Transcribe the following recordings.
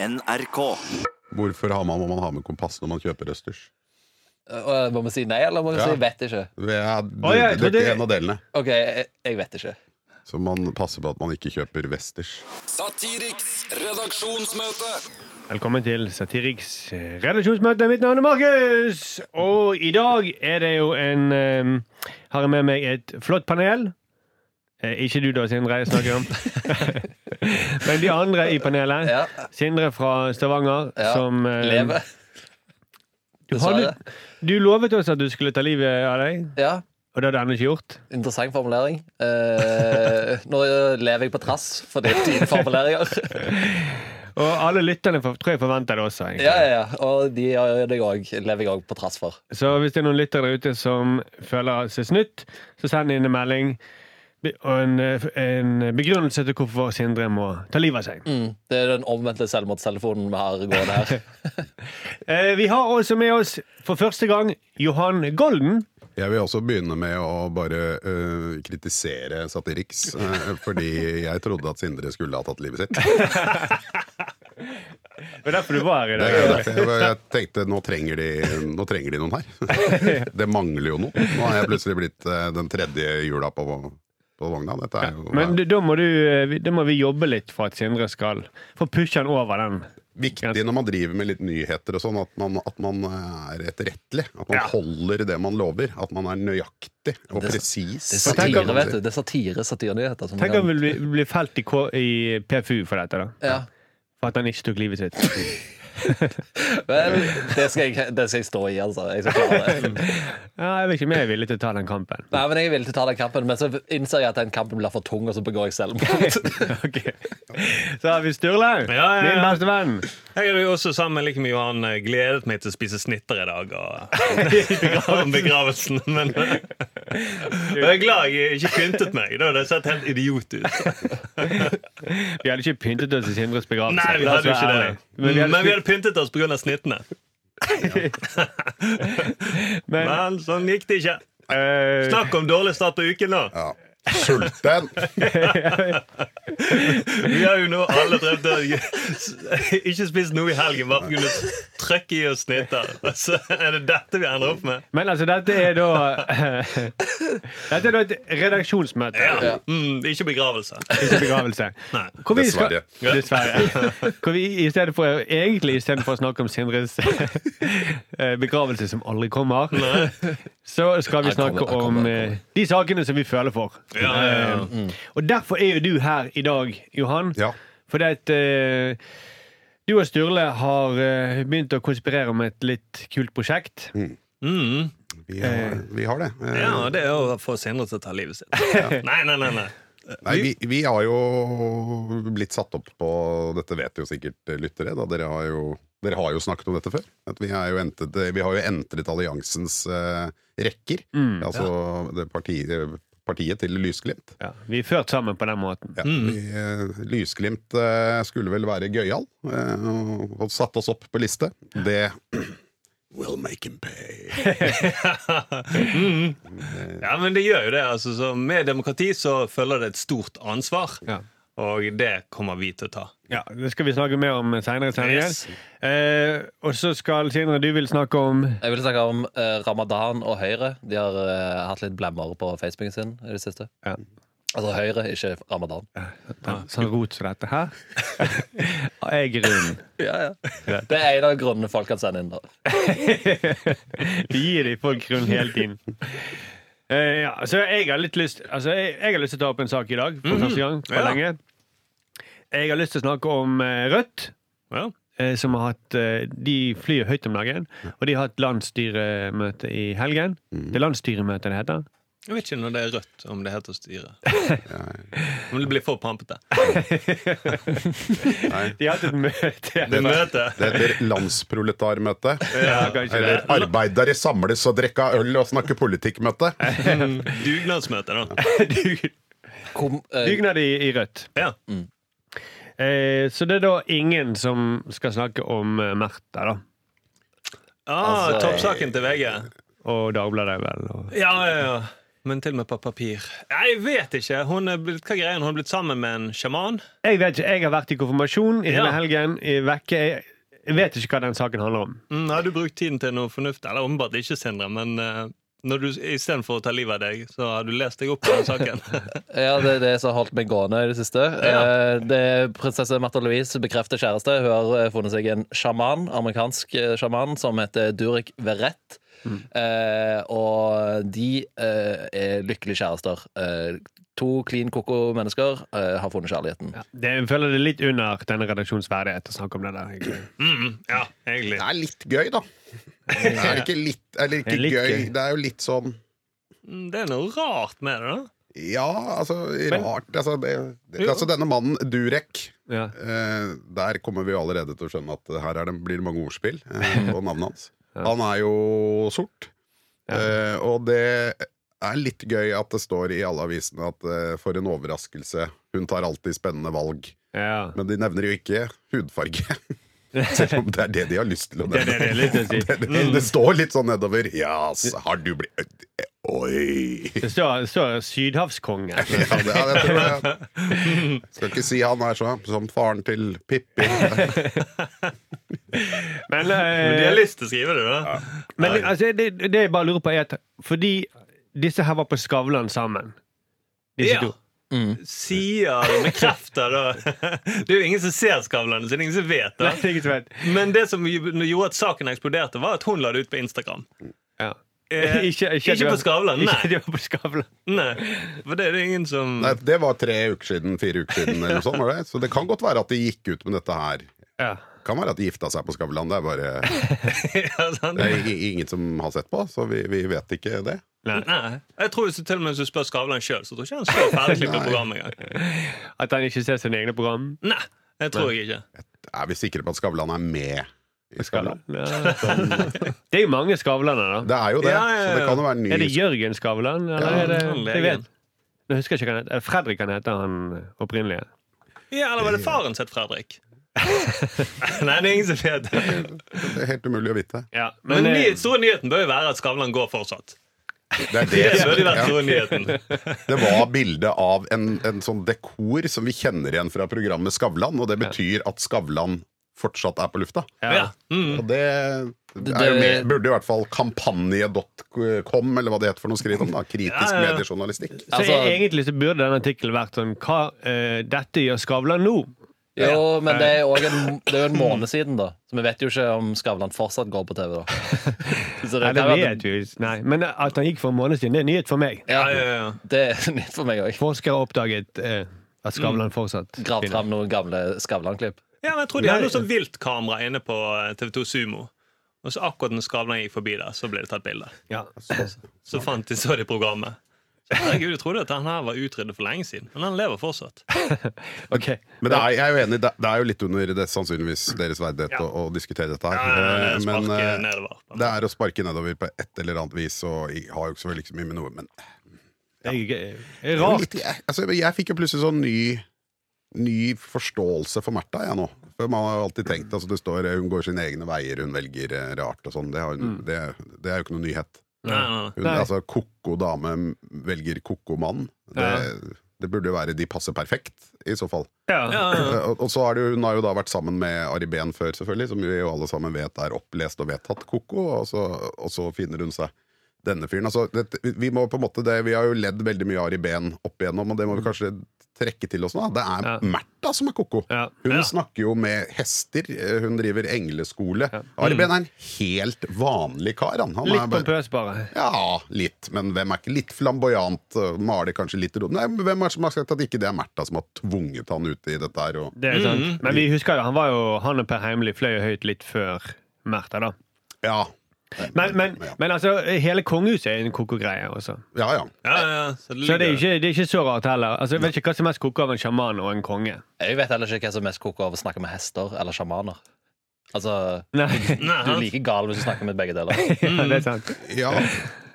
NRK. Hvorfor har man, må man ha med kompass når man kjøper østers? Og Må man si nei, eller må man Ja. si vet ikke? Det er, oh, ja, det, det er en av delene. OK, jeg, jeg vet ikke. Så man passer på at man ikke kjøper Westers. Satiriks redaksjonsmøte. Velkommen til Satiriks redaksjonsmøte. Mitt navn er Markus. Og i dag er det jo en um, Har jeg med meg et flott panel. Eh, ikke du da, Sindre, jeg snakker om. Men de andre i panelet. Ja, Sindre fra Stavanger, ja. som eh, Leve. Du, har, du, lovet oss at du skulle ta livet av deg, Ja, og det har du ennå ikke gjort. interessant formulering. Eh, nå lever jeg på trass for dine formuleringer. Og alle lytterne tror jeg forventer det også. egentlig. Ja, ja, ja. Og de det. Lever jeg òg på trass for. Så hvis det er noen lyttere der ute som føler seg snytt, så send inn en melding og en, eh, en begrunnelse til hvorfor Sindre må ta livet av seg. Mm, det er den omvendte selvmordstelefonen vi har gående her. Eh, vi har også med oss for første gang Johan Golden. Jeg vil også begynne med å bare uh, kritisere Satiriks, uh, fordi jeg trodde at Sindre skulle ha tatt livet sitt. Det er derfor du var her i dag. Det, det, jeg, jeg tenkte nå trenger, de, nå trenger de noen her. Det mangler jo noe. Nå har jeg plutselig blitt uh, den tredje jula på, på vogna. Dette er jo Men da må, du, eh, vi- da må vi jobbe litt for at Sindre skal få pushe han over den. viktig når man driver med litt nyheter og sånn, at man, at man er etterrettelig. At man Ja. holder det man lover. At man er nøyaktig og presis. Det er satire, vet du. Det er satire, satirenyheter. Tenk om vi vil bli, bli felt i, K i PFU for dette, da. Ja. For at han ikke tok livet sitt. Vel, det skal, jeg, det skal jeg stå i, altså. Jeg skal klare det. Ja, jeg vet ikke om jeg er villig til å ta den kampen. Nei, men Jeg er villig til å ta den kampen, men så innser jeg at den kampen blir for tung, og så begår jeg selvmord. okay. Så har vi Sturle, Ja, ja, ja. min beste venn. Jeg er jo også sammen like mye Johan eh, gledet meg til å spise snitter i dag. Og begravelsen. Men jeg er glad jeg ikke pyntet meg. Da hadde jeg sett helt idiot ut. Vi hadde ikke pyntet oss i Sindres begravelse. Nei, vi hadde jo ikke det. Men vi hadde, Men vi hadde pyntet oss pga. snittene. men, Men sånn gikk det ikke. eh, Snakk om dårlig start på uken, da. Ja. Sulten! Vi har jo nå alle drevet og ikke spist noe i helgen bare kunne trykke i oss snitter. Og så er det dette vi ender opp med. men altså, dette er da Dette er da et redaksjonsmøte, Ja. Mm, ikke begravelse. ikke begravelse. Nei. Hvor skal- Dessverre. Hvor vi i stedet for, egentlig istedenfor å snakke om Sindres eh, begravelse som aldri kommer, så skal vi snakke om eh, de sakene som vi føler for. Ja, ja, ja. Eh, Og derfor er jo du her i dag, Johan. Ja. Fordi at eh, du og Sturle har eh, begynt å konspirere om et litt kult prosjekt. Mm. Vi har, vi har det. Eh, Ja, det er å få Sindre til å ta livet sitt. Nei, nei, nei, nei. Nei, vi, vi har jo blitt satt opp på Dette vet jo sikkert lyttere. Da. Dere, har jo, dere har jo snakket om dette før. At vi, er jo entret, vi har jo entret alliansens eh, rekker. Mm, altså det partiet, partiet til Lysglimt. Ja, vi er ført sammen på den måten. Ja, vi, eh, Lysglimt eh, skulle vel være gøyal, eh, og, satt oss opp på liste. Det Will make him pay. mm. Ja, men det gjør jo det. Altså, så med demokrati så følger det et stort ansvar. Ja. Og det kommer vi til å ta. Ja, Det skal vi snakke mer om senere. Yes. Eh, og så skal Sindre, du vil snakke om Jeg vil snakke om eh, ramadan og Høyre. De har eh, hatt litt blemmer på Facebooken sin i det siste. Ja. Altså Høyre, ikke ramadan. sånn rot som dette her. Jeg er grunnen. Ja, ja. Det er en av grunnene folk kan sende inn. da Vi gir de folk grunn hele tiden. Eh, ja, så jeg har litt lyst Altså, jeg, jeg har lyst til å ta opp en sak i dag, for første gang på Ja. lenge. Jeg har lyst til å snakke om eh, Rødt. Ja. eh, Som har hatt eh, De flyr høyt om dagen, og de har hatt landsstyremøte i helgen. Det er landsstyremøte det heter. Jeg vet ikke når det er rødt, om det heter styre. Om det blir for pampete. De har hatt et møte. Det møte. det heter landsproletarmøte. Ja, Eller det. arbeidere samles og drikker øl og snakker politikkmøte. Mm, Dugnadsmøte, da. Dugnad i, i Rødt. Ja. Eh, så det er da ingen som skal snakke om eh, Märtha, da. Ah, Altså, Toppsaken til VG. Og Dagbladet, vel. Og... Ja, ja, ja. Men til og med på papir. Jeg vet ikke. Hun er blitt, hva er greien? Hun er blitt sammen med en sjaman? Jeg vet ikke, jeg har vært i konfirmasjon i hele Ja. helgen. I vekke. Jeg, jeg vet ikke hva den saken handler om. Mm, har du brukt tiden til noe fornuftig? Eller åpenbart ikke, Sindre, men uh, når du istedenfor å ta livet av deg, så har du lest deg opp på den saken. Ja, det er det som har holdt meg gående i det siste. Ja. Eh, Det er Prinsesse Märtha Louise bekrefter kjæreste. Hun har eh, funnet seg en sjaman, amerikansk eh, sjaman som heter Durek Verrett. Eh, og de eh, er lykkelige kjærester. Eh, to clean coco mennesker eh, har funnet kjærligheten. Det, jeg føler det er litt under denne redaksjons verdighet å snakke om det der. egentlig. Mm, ja, egentlig. Det er litt gøy, da. Det er ikke litt, eller ikke Det er litt gøy. gøy. Det er jo litt sånn Mm, Det er noe rart med det, da. Ja, altså Men- rart. Altså, det, det, Jo. altså denne mannen, Durek Ja. eh, Der kommer vi jo allerede til å skjønne at her er det, blir det mange ordspill eh, på navnet hans. Han er jo sort. Eh, og det er litt gøy at det står i alle avisene at uh, for en overraskelse, hun tar alltid spennende valg. Ja. Men de nevner jo ikke hudfarge. Selv om det er det de har lyst til å Det er nevne. det det det, si. Det, det, det står litt sånn nedover. Ja, har du blitt Oi! Det står, det står sydhavskonge. Ja, det, ja, det tror jeg. Skal ikke si han er sånn som faren til Pippi. Men, Men de eh, har lyst til å skrive det, da. men altså, det, det jeg bare lurer på, er at fordi disse her var på Skavlan sammen Disse Ja. to. Sier, bekrefter, da. Det er jo ingen som ser Skavlan, så det er ingen som vet Nei, det. det er ikke vet. Men det som gjorde at saken eksploderte, var at hun la det ut på Instagram. Ja. Eh, Ikke, ikke ikke, på Skavlan, nei. Ikke det var på Skavlan. Nei, for det er det ingen som Nei, det var tre uker siden, fire uker siden, eller noe sånt, det? Så det kan godt være at de gikk ut med dette her. Ja. Kan være at de gifta seg på Skavlan. Det er bare ja, sant? det er ingen som har sett på, så vi, vi vet ikke det. Nei. Nei. Jeg tror til og med hvis du spør Skavlan sjøl, så tror jeg ikke han står ferdigklippet Nei. program engang. At han ikke ser sine egne program. Nei, det tror jeg ikke. Er vi sikre på at Skavlan er med i Skavlan? Ja, sånn. Det er jo mange Skavlaner, da. Det er jo det, Ja, ja, ja. så det kan jo være ny Er det Jørgen Skavlan? Eller Ja, er det, jeg vet. Nå husker jeg ikke hva han heter. Fredrik han heter han opprinnelige. Ja, Eller var det faren sitt Fredrik? Nei, det er ingen som vet det. Det er helt umulig å vite. Ja, Men men, ny, eh, store nyheten bør jo være at Skavlan går fortsatt. Det, er Det det, bør jo være store nyheten. det var bilde av en, en sånn dekor som vi kjenner igjen fra programmet Skavlan, og det betyr at Skavlan fortsatt er på lufta. ja. Mm. Og det, med, burde i hvert fall kampanje.com, eller hva det heter for noe skrive om, da. Kritisk Ja, ja, mediejournalistikk. Så Altså- egentlig så burde denne artikkelen vært sånn Hva uh, dette gjør Skavlan nå? Jo, men det er jo en, det er jo en måned siden, da. Så vi vet jo ikke om Skavlan fortsatt går på TV, da. Så Nei, det vet vi ikke. Nei, Men at han gikk for en måned siden, det er nyhet for meg. Ja, Ja, ja, det er nytt for meg også. Forskere har oppdaget eh, at Skavlan fortsatt Gravd fram noen gamle Skavlan-klipp. ja, men jeg tror de hadde noe sånn viltkamera inne på eh, TV2 Sumo. Og så akkurat når Skavlan gikk forbi der, så ble det tatt bilde. Ja. Så fant de så det programmet. Herregud, jeg trodde at han her var utryddet for lenge siden, men han lever fortsatt. Ok. Men det er, jeg er jo enig, det, det er jo litt under det, sannsynligvis deres verdighet Ja. å, å diskutere dette her. Ja, det ja, Eh, men eh, nedover. det er å sparke nedover på et eller annet vis, og jeg har jo ikke så veldig mye med noe, men ja. er, det er Det er jo rart. litt, jeg, altså, jeg fikk jo plutselig sånn ny Ny forståelse for Märtha, jeg nå. For Man har jo alltid tenkt altså det står Hun går sine egne veier, hun velger eh, rart og sånn. Det, mm. det, det er jo ikke noe nyhet. Nei, nei, nei. Hun, Nei. altså Koko dame velger koko mann. Det, Ja. det burde jo være de passer perfekt, i så fall. Ja. Ja, ja. Og, og så har det, jo- hun har jo da vært sammen med Ari Behn før, selvfølgelig, som vi jo alle sammen vet er opplest og vedtatt koko, og så, og så finner hun seg denne fyren. Altså, det, vi må på en måte det, vi har jo ledd veldig mye Ari Behn opp igjennom, og det må vi kanskje trekke til oss nå. Det er Ja. Märtha som er koko. Ja. Hun Ja. snakker jo med hester, eh, hun driver engleskole. Ja. Mm. Arben er en helt vanlig kar, han. han Litt er bare, pompøs, bare. ja, litt, men hvem er ikke litt flamboyant? øh, Maler kanskje litt rom. Nei, Hvem er det som har sagt at ikke det er Märtha som har tvunget han ut i dette her? Og, Det er sant. Men vi husker jo, han var jo Han og Per Heimli fløy høyt litt før Märtha, da. ja. Men, men, ja. men altså, hele kongehuset er en koko-greie også. ja, ja. Ja, ja, så det Så det er, ikke, det er ikke så rart heller. Altså, jeg vet ikke hva som er mest koko av en sjaman og en konge. Jeg vet heller ikke hva som er mest koko av å snakke med hester eller sjamaner. Altså, Nei, du er like gal hvis du snakker med begge deler. ja, det er sant. ja.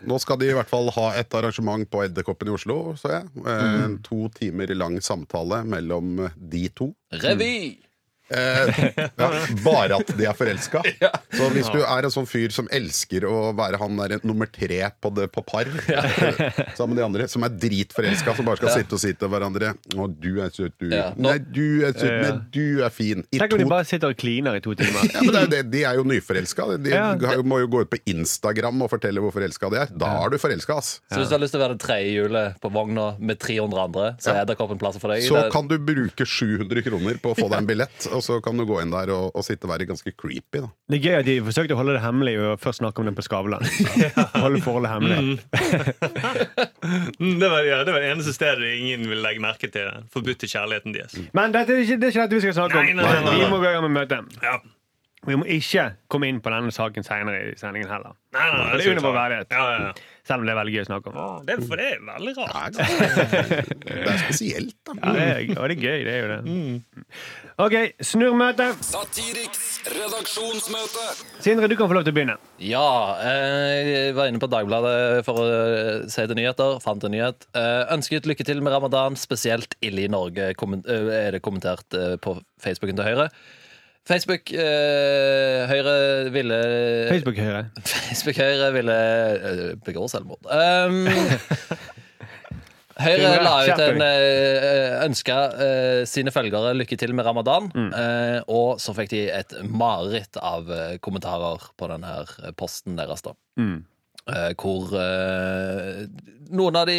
Nå skal de i hvert fall ha et arrangement på Edderkoppen i Oslo, så jeg. Eh, En to timer lang samtale mellom de to. Revy! Eh, ja, bare at de er forelska. Så hvis du er en sånn fyr som elsker å være han der nummer tre på, det, på par sammen med de andre, som er dritforelska, som bare skal sitte og si til hverandre 'Å, du er søt, du'. Ja. Nei, du er søt, men du er fin. I Tenk om de bare sitter og kliner i to timer. ja, men det er, det, De er jo nyforelska. De Ja. må jo gå ut på Instagram og fortelle hvor forelska de er. Da er du forelska, ass. Så hvis du har lyst til å være det tredje hjulet på vogna med 300 andre, så er Edderkoppen plassen for deg. Så kan du bruke 700 kroner på å få deg en billett, og så kan du gå inn der og, og sitte og være ganske creepy. da Det er gøy at de forsøkte å holde det hemmelig og først snakke om det på Skavlan. Holde forholdet hemmelig. Mm, Det var, ja, det var det eneste stedet ingen ville legge merke til den forbudte kjærligheten deres. Men dette er ikke, det er ikke dette vi skal snakke om. Nei, nei, nei, nei, Vi må gå i gang med møtet. Ja. Vi må ikke komme inn på denne saken senere i sendingen heller. Nei, nei, nei, Det er under vår verdighet. Ja, ja, ja. Selv om det er veldig gøy å snakke om. Ja, Det er, for det er veldig Det rart. er, det er spesielt, da. Ja, det er, og det er gøy, det er jo det. OK, snurrmøte. Satiriks redaksjonsmøte. Sindre, du kan få lov til å begynne. Ja, eh, jeg var inne på Dagbladet for å se etter nyheter. Fant en nyhet. Eh, Ønsket lykke til med ramadan, spesielt ille i Norge, eh, er det kommentert på Facebooken til Høyre. Facebook eh, Høyre ville Facebook-Høyre. Facebook Høyre ville eh, begå selvmord. Um, Høyre la ut en eh, ønska eh, sine følgere lykke til med ramadan. eh, og så fikk de et mareritt av eh, kommentarer på denne her posten deres. da Mm. Eh, hvor eh, noen av de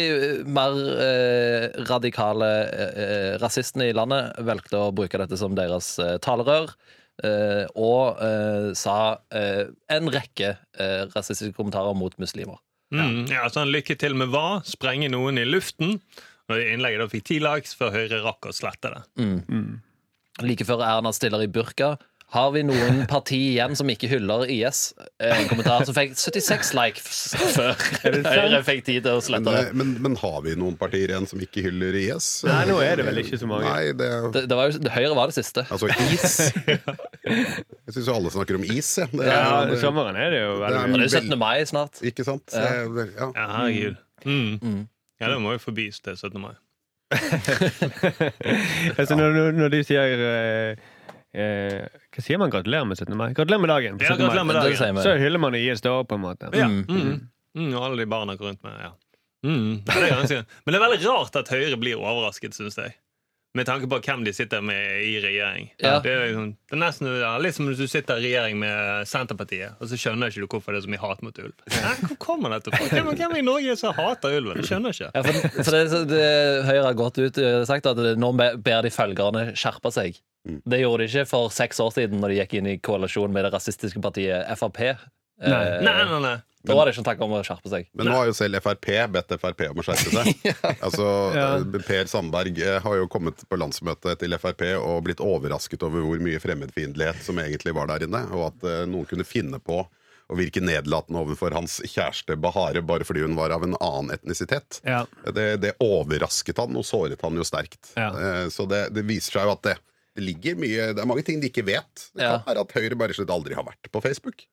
mer eh, radikale eh, rasistene i landet valgte å bruke dette som deres eh, talerør. eh, og eh, sa eh, en rekke eh, rasistiske kommentarer mot muslimer. Mm, ja, sånn, lykke til med hva? Sprenge noen i luften? Og Innlegget da fikk ti likes før Høyre rakk å slette det. Like før Erna stiller i burka. Har vi noen parti igjen som ikke hyller IS? Eh, En kommentar som fikk 76 likes før Høyre fikk tid til å slette det. men, men har vi noen partier igjen som ikke hyller IS? Nei, nå er det vel ikke så mange. Nei, det Det, det var jo, Høyre var det siste. Altså is. Jeg syns jo alle snakker om is, Ja. Det, Ja, det- sommeren er det jo Det veldig er- det er 17. mai snart. Ikke sant? Ja. Det- ja. Ja, herregud. Mm. Ja, det må jo forbys til 17. mai. altså, når, når- de sier eh, eh, Hva sier man? Gratulerer med 17. mai? Gratulerer med dagen. Ja, gratulerer med dagen. Så hyller man IS da, på en måte. Ja. Mm. Mm. Mm, og alle de barna går rundt med ja. mm. det er ganske. Men det er veldig rart at Høyre blir overrasket, syns jeg. Med tanke på hvem de sitter med i regjering. Ja. Det, er liksom, det er nesten ja, litt som hvis du sitter i regjering med Senterpartiet, og så skjønner ikke du hvorfor det er så mye hat mot ulv. Hæ, Hvor kommer dette fra? Hvem, hvem i Norge som hater ulven? Jeg skjønner ikke. Ja, for, for det, det, Høyre har gått ut og sagt at det- nå ber de følgerne skjerpe seg. Mm. Det gjorde de ikke for seks år siden, når de gikk inn i koalisjon med det rasistiske partiet Frp. Eh, Nei. Nei, nei, nei. Da var det ikke takk om å skjerpe seg. Men nå har jo selv Frp bedt Frp om å skjerpe seg. Altså, Ja. Per Sandberg eh, har jo kommet på landsmøtet til Frp og blitt overrasket over hvor mye fremmedfiendtlighet som egentlig var der inne, og at uh, noen kunne finne på å virke nedlatende overfor hans kjæreste Bahare bare fordi hun var av en annen etnisitet. Ja. Det, det overrasket han og såret han jo sterkt. Ja. Eh, Så det, det viser seg jo at det, det ligger mye Det er mange ting de ikke vet. Det Ja. kan være at Høyre bare slett aldri har vært på Facebook.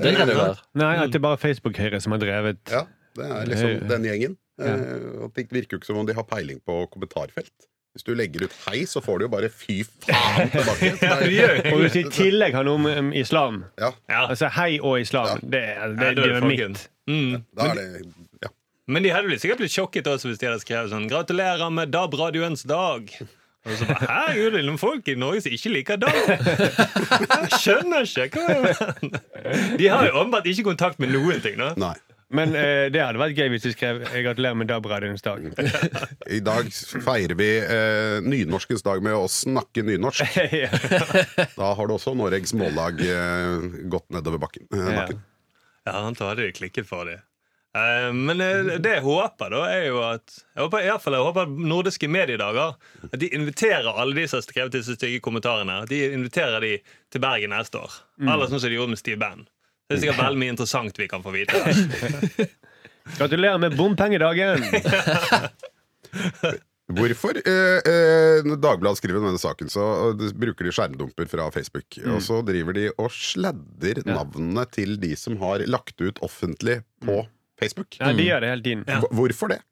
Det kan det være. Nei, at det er bare Facebook-Høyre som har drevet Ja, det er liksom den gjengen. Ja. Eh, og Det virker jo ikke som om de har peiling på kommentarfelt. Hvis du legger ut 'hei', så får du jo bare 'fy faen' tilbake. Jo Og hvis de i tillegg har noe med um, islam Ja. Altså hei og islam. Ja. Det, er- det, er det det er mitt. Mm. da er det ja. Men de hadde sikkert blitt sjokket også hvis de hadde skrevet sånn 'Gratulerer med DAB-radioens dag'. Og så bare, er det noen folk i Norge som ikke liker Dag? Jeg skjønner ikke. Hva er? De har jo åpenbart ikke kontakt med noen ting. da Nei. Men eh, det hadde vært gøy hvis du skrev 'Gratulerer med DAB-radioens dag'. I dag feirer vi eh, nynorskens dag med å snakke nynorsk. ja. Da har du også Noregs Mållag eh, gått nedover bakken. Eh, Ja. bakken. Ja, han hadde det klikket for dem. Eh, men det jeg håper, da, er jo at Jeg håper, i fall, jeg håper at nordiske mediedager At de inviterer alle de som har skrevet disse stygge kommentarene At de inviterer de til Bergen neste år. Eller sånn som de gjorde med Steve Band. Det er sikkert veldig mye interessant vi kan få vite. Gratulerer med bompengedagen! Hvorfor? Eh, eh, Dagbladet skriver om denne saken, så bruker de skjermdumper fra Facebook. Og så driver de og sladder navnene til de som har lagt ut offentlig på Facebook. Ja, de gjør det hele tiden. Ja. Hvorfor det?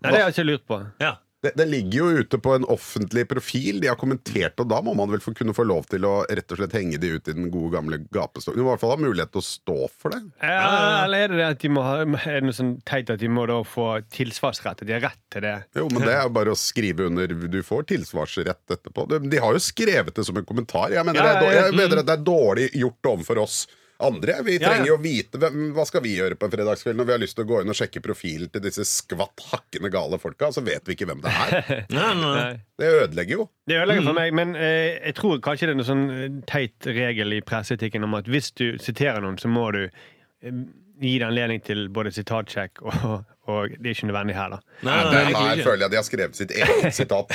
Nei, det har jeg ikke lurt på. Ja. Det, det ligger jo ute på en offentlig profil. De har kommentert, og da må man vel få, kunne få lov til å rett og slett henge de ut i den gode gamle gapestokken. I hvert fall ha mulighet til å stå for det. Ja, eller er det det at de må ha Er det noe sånn teit at de må da få tilsvarsrett? At de har rett til det? Jo, men det er jo bare å skrive under. Du får tilsvarsrett etterpå. De, de har jo skrevet det som en kommentar. Jeg mener, Ja, det, er, dår- jeg mener at det er dårlig gjort overfor oss andre. Vi trenger trenger ja. jo vite hvem, hva skal vi gjøre på en fredagskveld når vi har lyst til å gå inn og sjekke profilen til disse skvatt hakkende gale folka, så vet vi ikke hvem det er. Nei, nei. Det ødelegger jo. Det ødelegger for meg, men eh, jeg tror kanskje det er en sånn eh, teit regel i presseetikken om at hvis du siterer noen, så må du eh, gi det anledning til både sitatsjekk og, og Det er ikke nødvendig her, da. Nei, nei, nei, her egentlig ikke. føler jeg de har skrevet sitt eget sitat.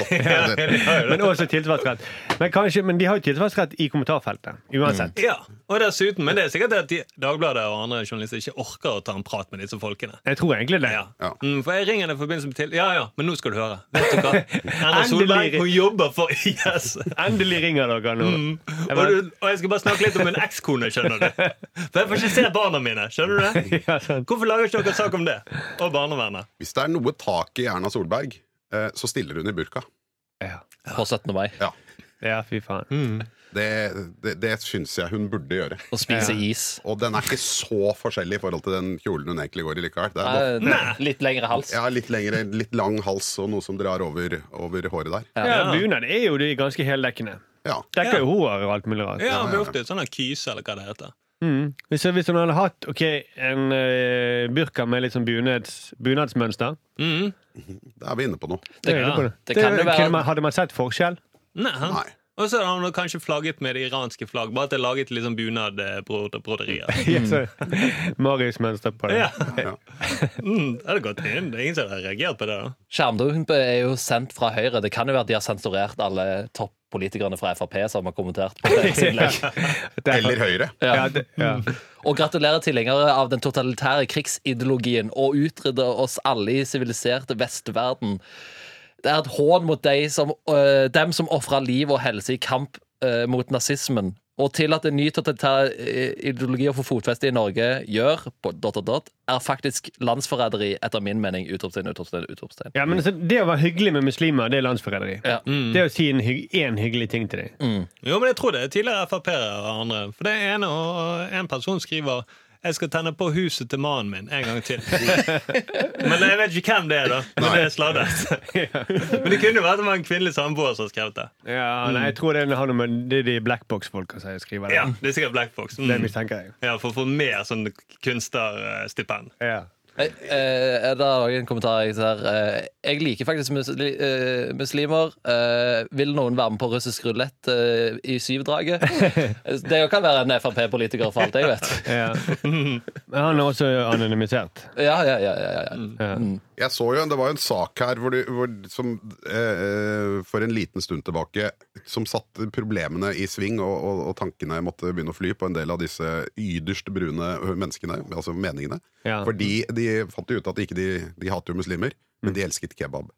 Men også tilsvarsrett. Men, kanskje, men de har jo tilsvarsrett i kommentarfeltet. Uansett. Ja, og dessuten, men det er sikkert det at de, Dagbladet og andre journalister ikke orker å ta en prat med disse folkene. Jeg tror egentlig det. Ja. Ja. Mm, for jeg ringer i forbindelse med til Ja, ja, men nå skal du høre. Vet du hva? Erna Solberg hun jobber for IS. Endelig ringer dere nå. Mm. Jeg Og, bare- du, og jeg skal bare snakke litt om min ekskone, skjønner du. For jeg får ikke se barna mine. skjønner du det? Ja, sant. Hvorfor lager ikke dere sak om det? Og barnevernet. Hvis det er noe tak i Erna Solberg, eh, så stiller hun i burka. Ja. På 17. mai. Ja. ja, fy faen. Mm. Det, det, det syns jeg hun burde gjøre. Å spise is. Og den er ikke så forskjellig i forhold til den kjolen hun egentlig går i likevel. Det er bare, Eh, Litt lengre hals. ja, litt lengre, litt lang hals og noe som drar over, over håret der. Ja, Bunad er jo de ganske heldekkende. Ja. Dekker jo hår og alt mulig rart. Ja, ja, vi ja. har ofte sånn her kyse, eller hva det heter. Mm. Hvis, hvis hun hadde hatt okay, en uh, burka med litt sånn bunads, bunadsmønster Mm. Da er vi inne på noe. Det, er jeg på det. det kan jo kunne være man, Hadde man sett forskjell? Nei. Nei. Og så har hun kanskje flagget med det iranske flagg. Bare at det er laget liksom bunadbroderier. Mm. så- Marius-mønster på det. Ja. Ja. Mm, det hadde gått inn. Det er ingen som har reagert på det. da Skjermdump er jo sendt fra Høyre. Det kan jo være at de har sensurert alle toppolitikerne fra Frp som har kommentert på deres innlegg. Eller Høyre. Ja. Ja, det, ja. Og gratulerer tilhengere av den totalitære krigsideologien og utrydde oss alle i siviliserte vestverden. Det er et hån mot de som, øh, dem som ofra liv og helse i kamp øh, mot nazismen. Og til at en ny totalitær øh, ideologi å få fotfeste i Norge gjør, på dot, dot, dot, er faktisk landsforræderi, etter min mening. Utropstein, utropstein, utropstein. ja, men altså, Det å være hyggelig med muslimer, det er landsforræderi. Ja. Det å si en, hygg, en hyggelig ting til dem. Jo, men jeg tror det er tidligere Frp-ere og andre. For det ene og en person skriver jeg skal tenne på huset til mannen min en gang til. Men jeg vet ikke hvem det er, da. Men det er sladdet. Men det kunne jo vært det var en kvinnelig samboer som skrev det. Ja, nei, jeg tror det er, Det er de blackbox-folka som skriver det. Ja, Det er sikkert Blackbox. Det Mm. mistenker jeg. Ja, For å få mer sånn kunstnerstipend. Ja. Eh, har det er en kommentar jeg ser. Eh, jeg liker faktisk musli eh, muslimer. Eh, vil noen være med på russisk rulett eh, i syvdraget? det kan være en Frp-politiker, for alt jeg vet. Ja. Men han er også anonymisert. Ja, ja, ja, ja, ja. Mm. Jeg så jo, Det var jo en sak her hvor du, hvor, som, eh, eh, for en liten stund tilbake som satte problemene i sving, og, og, og tankene måtte begynne å fly på en del av disse yderst brune menneskene, altså meningene. Ja. Fordi de fant jo ut at ikke de, de hater jo muslimer, men de elsket kebab.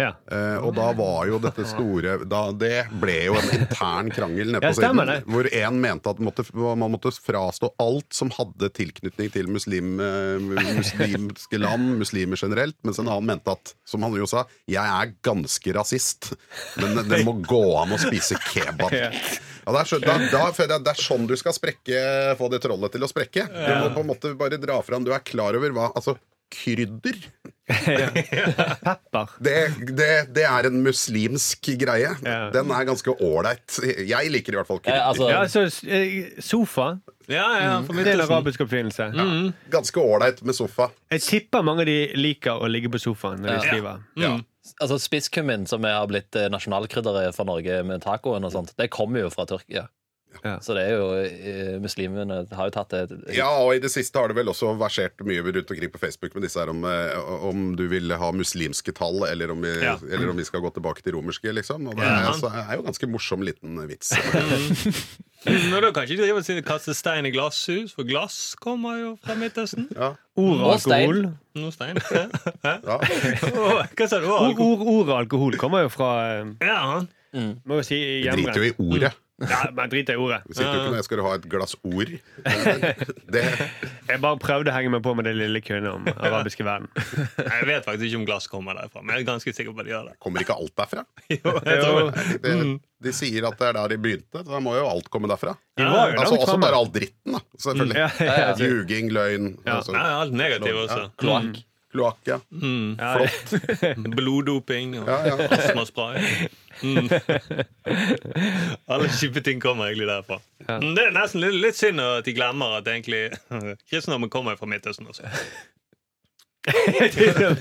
Ja. Uh, og da var jo dette store da, Det ble jo en intern krangel nede på siden. Hvor en mente at måtte, man måtte frastå alt som hadde tilknytning til muslim, eh, muslimske land, muslimer generelt. Mens en annen mente at, som han jo sa, jeg er ganske rasist. Men det må gå an å spise kebab. Ja. Ja, det, er så, da, da, det er sånn du skal sprekke, få det trollet til å sprekke. Du må på en måte bare dra fram Du er klar over hva Altså, krydder Pepper. det, det, det er en muslimsk greie. Den er ganske ålreit. Jeg liker i hvert fall Eh, krydder. altså, Ja, altså, eh, sofa. Ja, ja, for min en arabisk oppfinnelse. Ganske ålreit med sofa. Jeg tipper mange av de liker å ligge på sofaen når de skriver. Ja. altså Spisskummin, som har blitt eh, nasjonalkrydderet for Norge med tacoen og sånt, det kommer jo fra Tyrkia. Ja. Så det er jo eh, Muslimene har jo tatt det ja, og i det siste har det vel også versert mye rundt omkring på Facebook med disse her om, eh, om du vil ha muslimske tall, eller om vi, Ja. eller om vi skal gå tilbake til romerske, liksom. Og det Ja. er, så er jo ganske morsom liten vits. Men og da kan ikke de drive og kaste stein i glasshus, for glass kommer jo fra Midtøsten. Ja. Ord og alkohol. Noe stein. Hæ? Ja. Hva sa du? Ord, alkohol. ord, ord og alkohol kommer jo fra ja. Ja, Må jo si Vi driter jo i ordet. Ja, men drit i ordet. Sitter jo ikke når jeg skal ha et glass ord. Det, Jeg bare prøvde å henge meg på med det lille kønnet om arabiske verden. Jeg vet faktisk ikke om glass kommer derfra, men jeg er ganske sikker på at de gjør det. kommer ikke alt derfra? Jo, jeg tror det. Det, de sier at det er der de begynte, så da må jo alt komme derfra. Ja, Altså Også bare all dritten, da. Selvfølgelig. Ja, ja, ja. Ljuging, løgn, Ja. altså, Nei, alt negativt også. Kloakk. kloakk. Ja. Ja, Bloddoping og Ja, ja. astmaspray. Mm. Alle kjipe ting kommer egentlig derfra. Ja. Det er nesten litt, litt synd at de glemmer at egentlig kristendommen kommer fra Midtøsten også. Det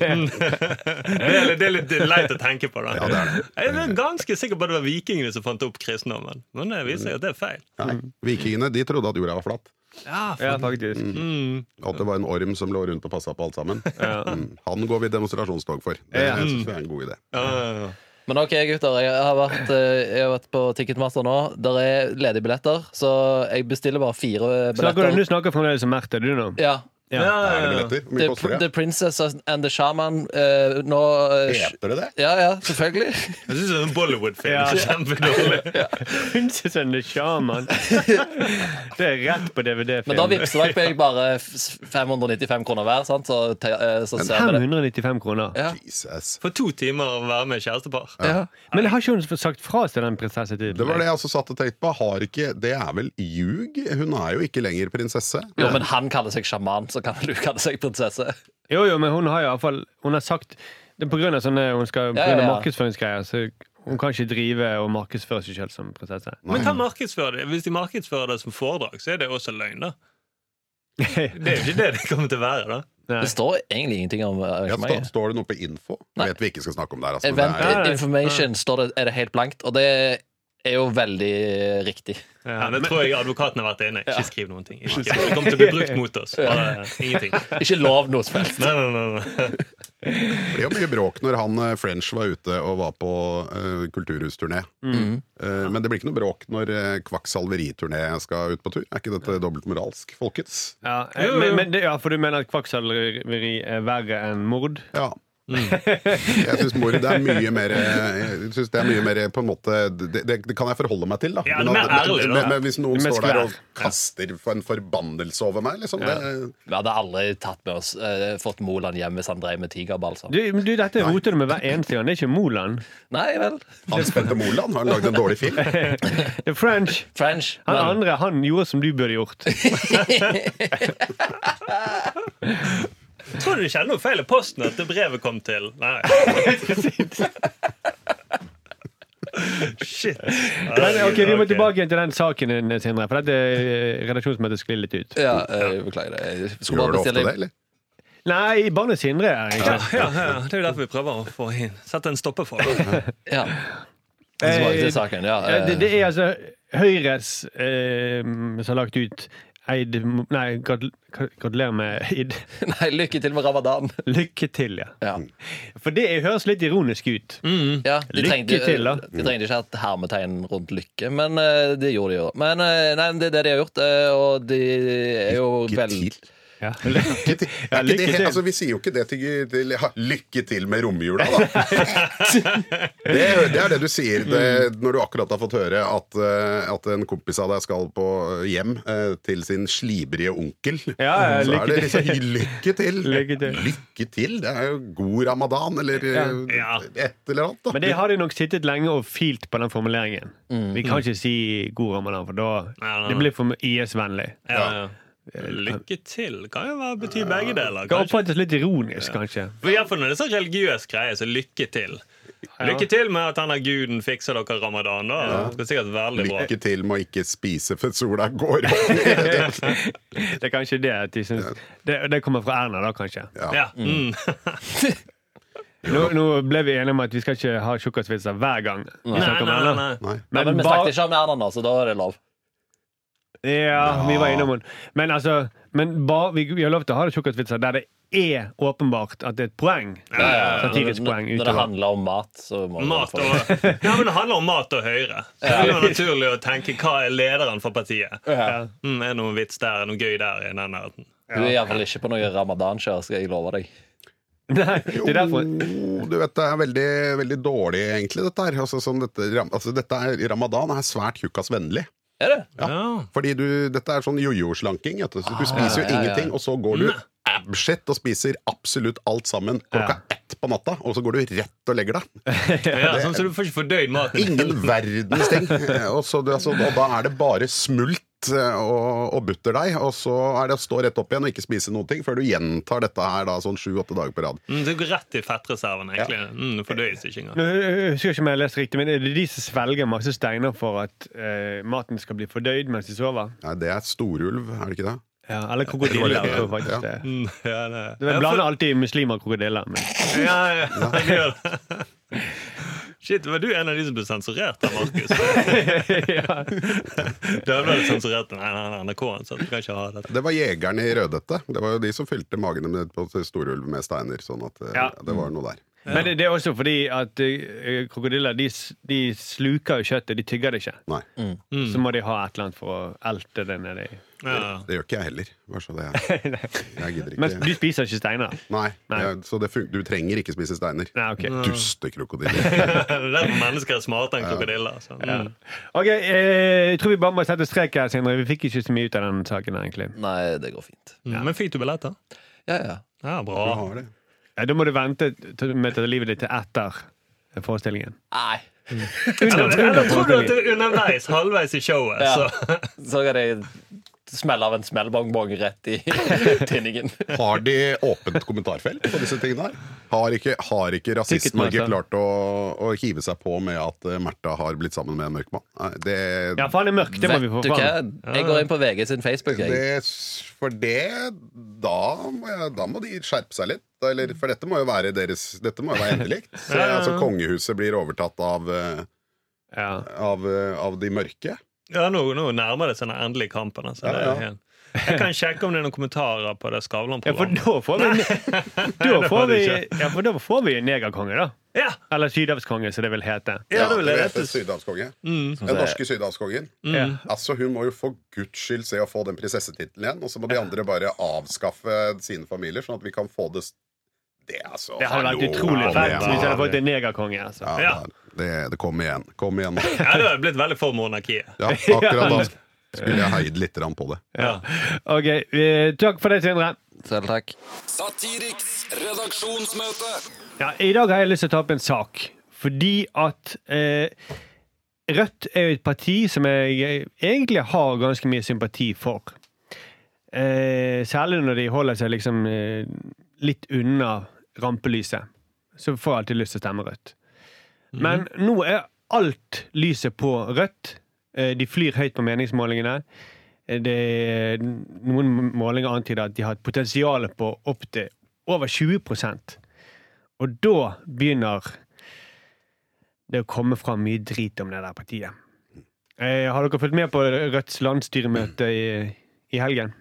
er, det er litt leit å tenke på. da Ja, det er det. Jeg er ganske sikker på at det var vikingene som fant opp kristendommen. Men det viser seg at det er feil. Nei, vikingene de trodde at jorda var flatt. Ja, ja, faktisk. Mm. Og at det var en orm som lå rundt og passa på alt sammen. Ja. Mm. Han går vi demonstrasjonstog for. Det Ja. synes jeg er en god idé. Ja, ja, ja. Men ok, gutter. Jeg har vært, eh, jeg har vært på Ticketmaster nå. Der er ledige billetter, så jeg bestiller bare fire billetter. Snakker du, du snakker fremdeles om Märtha, du nå? Ja. Ja. Ja, Er det ja, ja. billetter? Hvor The, the? Princess and the Shaman. eh, nå eh, Heter det det? Ja, ja, selvfølgelig. Jeg syns det er en Bollywood-film. Ja. Kjempedårlig. Princess and the Shaman. Det er rett på DVD-film. Men da vippser dere meg bare f- 595 kroner hver, sant? Så, te, eh, så ser vi det. 595 kroner. Ja. Jesus. For to timer å være med kjærestepar. Ja. Men har ikke hun sagt fra seg den prinsessetittelen? Det var det jeg også satt og tenkte på. Har ikke, det er vel ljug? Hun er jo ikke lenger prinsesse. Jo, men han kaller seg sjaman, så kan du kalle seg prinsesse. Jo, jo, men hun har i hvert fall Hun har sagt det er på grunn av sånne Hun skal på Ja, grunn av ja, ja. markedsføringsgreier, så hun kan ikke drive og markedsføre seg selv som prinsesse. Men hva markedsfører de? Hvis de markedsfører det som foredrag, så er det også løgn, da. Det er jo ikke det det kommer til å være, da. Nei. Det står egentlig ingenting om Ja, står, det noe på info? Nei. Jeg vet vi ikke skal snakke om det her. Altså, Event det er, information står det, er det helt blankt, og det er jo veldig riktig. Ja, det tror jeg advokaten har vært inne. Ikke skriv noen ting. Ikke skriv. Det kommer til å bli brukt mot oss. Bare ingenting. Ikke lov noe som helst. Nei, nei, nei, nei. det ble jo mye bråk når han eh, French var ute og var på uh, kulturhusturné. Mm. Uh, men det blir ikke noe bråk når uh, Kvakksalveriturné skal ut på tur. Er ikke dette dobbeltmoralsk, folkets? Ja, men, men det, ja, for du mener at kvakksalveri er verre enn mord? Ja. Jeg syns det er mye mer Jeg synes det er mye mer på en måte Det, det, det kan jeg forholde meg til, da. Ja, men, at- ærlig, men, men hvis noen står der og kaster for en forbannelse over meg, liksom det, Vi hadde aldri tatt med oss uh, fått Moland hjem hvis han drev med tigerball. Så. Du, du, dette roter du med hver eneste gang. Det er ikke Moland. Nei vel. Hans Petter Moland har lagd en dårlig film. Er French. French. Han andre han gjorde som du burde gjort. Tror du det skjedde noe feil i posten at brevet kom til? Nei. Shit. Men, ok, Vi må tilbake igjen til den saken din, Sindre. For dette eh, redaksjonsmøtet sklir litt ut. ja, jeg beklager det. Jeg skulle Gjør du ofte bestille det, eller? Nei, bare Sindre Ja, ja, ja, det er jo derfor vi prøver å få inn sette en stopper for det. Ja. Det, saken. Ja, det, eh, det er altså Høyres eh, som har lagt ut Eid Nei, gratulerer med id. Nei, lykke til med ramadan. Lykke til, ja. Ja. For det høres litt ironisk ut. Ja, de Lykke trengte, til, da. De trengte ikke hatt et hermetegn rundt lykke, men eh, det gjorde de jo. Men eh, nei, det er det de har gjort, eh, og de er jo til. Ja. Lykke til. Ja, lykke til. altså, vi sier jo ikke det til, til ja, Lykke til med romjula, da. det, det er det du sier det, når du akkurat har fått høre at, eh, at en kompis av deg skal på hjem eh, til sin slibrige onkel. Ja, ja, Så er det liksom lykke til. Lykke til. Lykke til. Det er jo god ramadan, eller eh, Ja. et eller annet. Da. Men det har de nok sittet lenge og filt på den formuleringen. Vi kan ikke si god ramadan, for da Nei, nei, nei. det blir for IS-vennlig. Ja, ja. Lykke til kan jo være, bety begge deler. Det kan Kanskje. oppfattes litt ironisk, kanskje. For i når det er sånn religiøs greie, så lykke til. Lykke til med at denne guden fikser dere ramadan. da Det er sikkert veldig bra. Lykke til med å ikke spise før sola går opp. Det er kanskje det at de syns det, det kommer fra Erna, da, kanskje. Ja. Ja. Mm. Nå, nå ble vi enige om at vi skal ikke ha tjukkasvitser hver gang. Nei, nei, nei, nei. Nei. ja, Men vi snakket ikke om Erna så da er det lov. Ja, vi var innom den. Men altså men ba, vi, vi har lov til å ha det tjukkasvitser der det er åpenbart at det er et poeng. Satirisk Når, poeng når det handler om mat, så må Mat og, ja, men Det handler om mat og Høyre. Så det er naturlig å tenke hva er lederen for partiet. Ja. Mm, er det noen vits der, er det noe gøy der? i den nærheten? Du er iallfall ikke på noe ramadanskjør, skal jeg love deg. Nei, det er Jo, du vet, det er veldig, veldig dårlig, egentlig, dette her. Altså, sånn dette, altså, dette er, Ramadan er svært tjukkasvennlig. Er det? Ja. Fordi du, dette er sånn jojo-slanking. Du Så du spiser jo ja, ja, ja. ingenting, og så går du abshit og spiser absolutt alt sammen klokka ett på natta, og så går du rett og legger deg. Ja, sånn, så du får ikke fordøyd maten. Ingen verdens ting. Og, så, altså, og da er det bare smult eh, og, og butterdeig, og så er det å stå rett opp igjen og ikke spise noen ting før du gjentar dette her da sånn sju-åtte dager på rad. Mm, det går rett i fettreserven, egentlig. Mm, det fordøyes ikke engang. Jeg husker ikke om jeg har lest riktig, men er det de som svelger masse steiner for at eh, maten skal bli fordøyd mens de sover? Nei, det er storulv, er det ikke det? Ja, eller krokodiller. tror faktisk det. er. Mm, ja, det, Du blander alltid muslimer og krokodiller. Men. Ja, ja, ja. Shit, var du en av de som ble sensurert av Markus? ja. Dagbladet sensurerte nei, nei, nei, NRK-en, så du kan ikke ha dette. Det var jegerne i Rødhette. Det var jo de som fylte magene med, på storulv med steiner. Sånn at eh, Ja. det var noe der. Men det, det er også fordi at eh, krokodiller de, s- de sluker jo kjøttet, de tygger det ikke. Nei, Så må de ha et eller annet for å elte det nedi. Ja. det gjør ikke jeg heller. Bare så det er. Jeg gidder Men ikke. du spiser ikke steiner? Nei, Nei. jeg- så det fun du trenger ikke spise steiner. Nei, ok. Dustekrokodiller. Det er derfor mennesker er smartere enn krokodiller. Så. Mm. Ok, eh, Jeg tror vi bare må sette strek her, Sindre. Vi fikk ikke så mye ut av den saken. egentlig Nei, det går fint. Mm. Men fikk du billetter? Ja, ja. Ja, Du bra. har det. Ja, Da må du vente med å ta livet ditt til etter forestillingen. Nei. Under, Eller under tror du at det er underveis, halvveis i showet? Ja. Så. Så er jeg smelle av en smellbongbong rett i tinningen. Har de åpent kommentarfelt på disse tingene her? Har ikke, har ikke Rasist-Norge klart å, å hive seg på med at eh, Märtha har blitt sammen med en mørk mann? Det, Ja, for han er mørk. Det må vi få fram. Jeg går inn på VG sin Facebook. Jeg. det For det da må, jeg, da må de skjerpe seg litt. Eller, for dette må jo være deres Dette må jo være endelig. Så, altså, kongehuset blir overtatt av, eh, av, eh, av de mørke. Ja, nå, nå nærmer det seg den endelige kampen. Altså. Ja, ja. helt- Jeg kan sjekke om det er noen kommentarer på det Skavlan-programmet. Ja, for Da får vi, ja, for da får vi en negerkonge, da. Ja, Eller sydhavskonge, som det vil hete. ja, det vil hete sydhavskonge. Mm. Den norske sydhavskongen. Mm. Altså, Hun må jo for guds skyld se å få den prinsessetittelen igjen, og så må de andre bare avskaffe sine familier, sånn at vi kan få det Det altså. Det hadde vært utrolig fett hvis jeg hadde fått en negerkonge. Altså. Ja, Ja. Det, det kom igjen. Kom igjen. Ja, det hadde blitt veldig for monarkiet. Ja, akkurat da skulle jeg heid litt på det. Ja. Ok, Takk for det, Sindre. Selv takk. Satiriks redaksjonsmøte. Ja, I dag har jeg lyst til å ta opp en sak. Fordi at eh, Rødt er jo et parti som jeg egentlig har ganske mye sympati for. Eh, særlig når de holder seg liksom eh, litt unna rampelyset. Så får jeg alltid lyst til å stemme Rødt. Men nå er alt lyset på Rødt. Eh, de flyr høyt på meningsmålingene. Eh, Det, noen målinger antyder at de har et potensial på opptil over 20% Og da begynner det å komme fram mye drit om det der partiet. Eh, har dere fulgt med på Rødts landsstyremøte i, i helgen?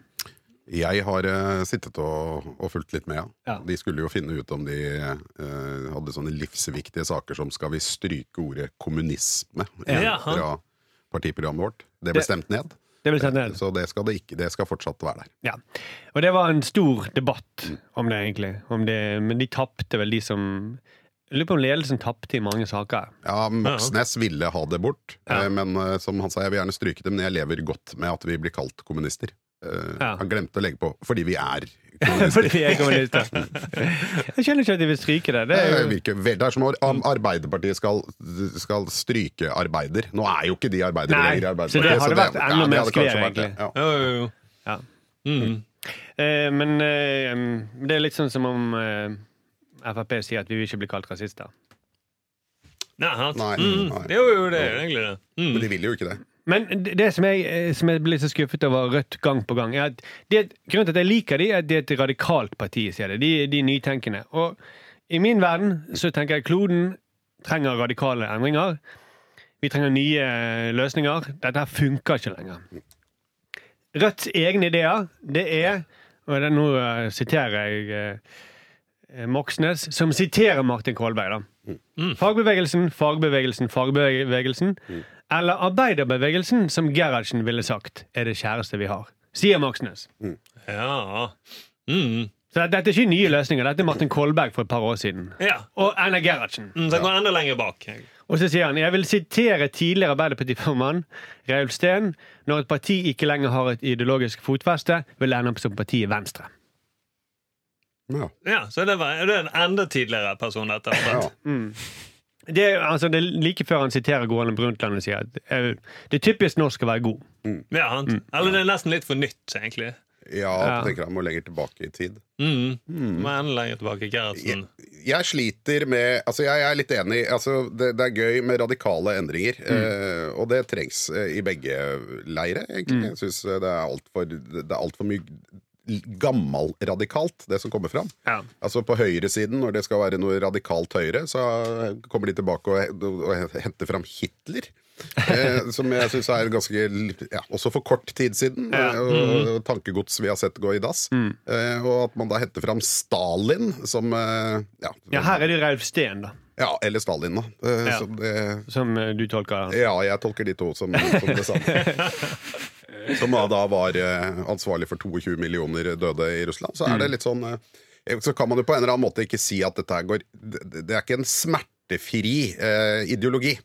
Jeg har uh, sittet og, og fulgt litt med. Ja. De skulle jo finne ut om de uh, hadde sånne livsviktige saker som skal vi stryke ordet kommunisme Ja. fra partiprogrammet vårt. Det ble stemt ned, Det ble stemt ned. så det skal, det ikke, det skal fortsatt være der. Ja. Og det var en stor debatt om det, egentlig. Om det, men de tapte vel, de som Jeg lurer på om ledelsen tapte i mange saker. Ja, Moxnes ville ha det bort, eh, men som han sa, jeg vil gjerne stryke det, men jeg lever godt med at vi blir kalt kommunister. Eh, Ja. Han glemte å legge på 'fordi vi er Fordi kommunister'. vi er kommunister. Jeg skjønner ikke at de vil stryke det. Det er jo, virker vel- det er som om Arbeiderpartiet skal, skal stryke arbeider. Nå er jo ikke de arbeidere lenger i så det Arbeiderpartiet. hadde vært enda det mer skvier, egentlig. Ja. Jo, jo, jo. ja. Mm. Eh, men eh, det er litt sånn som om eh, Frp sier at vi vil ikke bli kalt rasister. Nei? Nei, Mm. nei. Jo, jo, det er jo egentlig det. Men Mm. de vil jo ikke det. Men det som jeg, eh, som jeg blir så skuffet over Rødt gang på gang, er at det, grunnen til at jeg liker de, er at de er et radikalt parti, sier det. De, de nytenkende. Og i min verden så tenker jeg kloden trenger radikale endringer. Vi trenger nye eh, løsninger. Dette her funker ikke lenger. Rødts egne ideer, det er Og det, nå eh, siterer jeg eh, Moxnes, som siterer Martin Kolberg. da. Fagbevegelsen, fagbevegelsen, fagbevegelsen. Eller arbeiderbevegelsen, som Gerhardsen ville sagt, er det kjæreste vi har. Sier Moxnes. Ja. Mm. Så Så dette er ikke nye løsninger. Dette er Martin Kolberg for et par år siden. Ja. Og Einar Gerhardsen. Mm, så jeg går enda lenger bak. Og så sier han jeg vil sitere tidligere Arbeiderpartiformann Reulf Steen. Når et parti ikke lenger har et ideologisk fotfeste, vil det ende opp som partiet Venstre. Ja. Ja, Så det, var, det er en enda tidligere person, dette. Ja. Det er, altså, det er like før han siterer Gålen Brundtland og sier at eh, det er typisk norsk å være god. Ja, han, Eller det er nesten litt for nytt, egentlig. ja, jeg tenker han må lenger tilbake i tid. Mm. Må enda lenger tilbake. Gerhardsen. Jeg sliter med Altså, jeg er litt enig. Altså, det, det er gøy med radikale endringer. Eh, og det trengs eh, i begge leire, egentlig. Jeg syns det er altfor Det alt mye gammalradikalt, det som kommer fram. Ja. Altså På høyresiden, når det skal være noe radikalt høyre, så kommer de tilbake og, og henter fram Hitler. Eh, som jeg syns er ganske ja, Også for kort tid siden. Ja. Og, og tankegods vi har sett gå i dass. Eh, og at man da henter fram Stalin som eh, ja, Ja, her er det Ralf Steen, da. ja, eller Stalin, da. Eh, som Som eh, du tolker ja, jeg tolker de to som, som det samme. Som da var eh, ansvarlig for 22 millioner døde i Russland. Så er det litt sånn eh, Så kan man jo på en eller annen måte ikke si at dette her går Det, er ikke en smertefri eh, ideologi.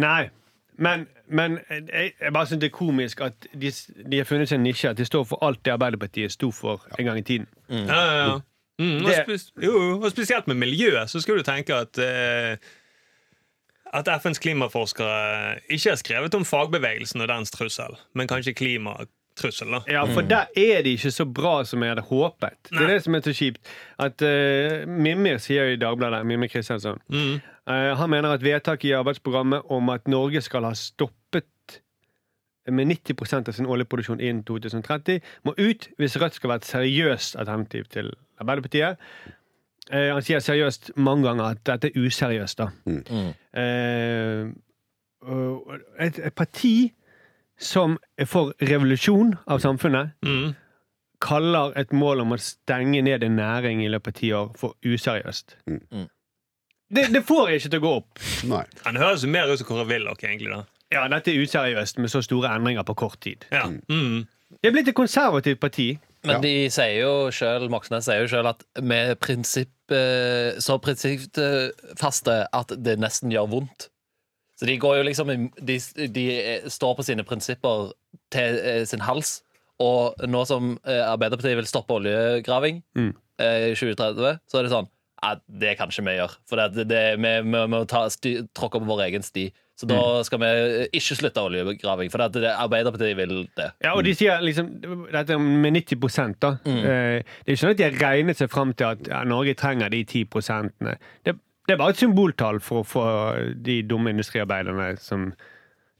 Nei, men, men jeg, jeg bare syns det er komisk at de, de har funnet seg en nisje. At de står for alt det Arbeiderpartiet sto for en gang i tiden. Ja, ja, ja. Mm, og, spes jo, og spesielt med miljøet, så skulle du tenke at eh, At FNs klimaforskere ikke har skrevet om fagbevegelsen og dens trussel, men kanskje klimatrussel. da Ja, for der er det ikke så bra som jeg hadde håpet. Det er det som er så kjipt. At uh, Mimir sier i Dagbladet, Mimir Kristiansson, Mm. uh, han mener at vedtaket i arbeidsprogrammet om at Norge skal ha stoppet med 90% av sin oljeproduksjon innen 2030, må ut hvis Rødt skal være et seriøst alternativ til Arbeiderpartiet. Eh, han sier seriøst mange ganger at dette er useriøst, da. Eh, et, et parti som er for revolusjon av samfunnet, Mm. kaller et mål om å stenge ned en næring i løpet av ti år for useriøst. Mm. Det, det får jeg ikke til å gå opp. Nei. Han høres jo mer ut som Kåre Willoch, egentlig. da Ja, dette er useriøst med så store endringer på kort tid. ja. mm. Det er blitt et konservativt parti. Men Ja. de sier jo selv, Moxnes sier jo selv at er prinsipp, eh, så prinsippfaste at det nesten gjør vondt. Så de går jo liksom De, de eh, står på sine prinsipper til eh, sin hals. Og nå som eh, Arbeiderpartiet vil stoppe oljegraving Mm. eh, i 2030, så er det sånn ja, Det kan ikke vi gjøre. For det, det, vi, vi må ta, sti, tråkke på vår egen sti. Så da skal vi ikke slutte oljegraving. For det, det, Arbeiderpartiet vil det. Ja, og de sier liksom dette med 90 da. Mm. Det er ikke sånn at de har regnet seg fram til at ja, Norge trenger de 10 prosentene. Det, det er bare et symboltall for å få de dumme industriarbeiderne som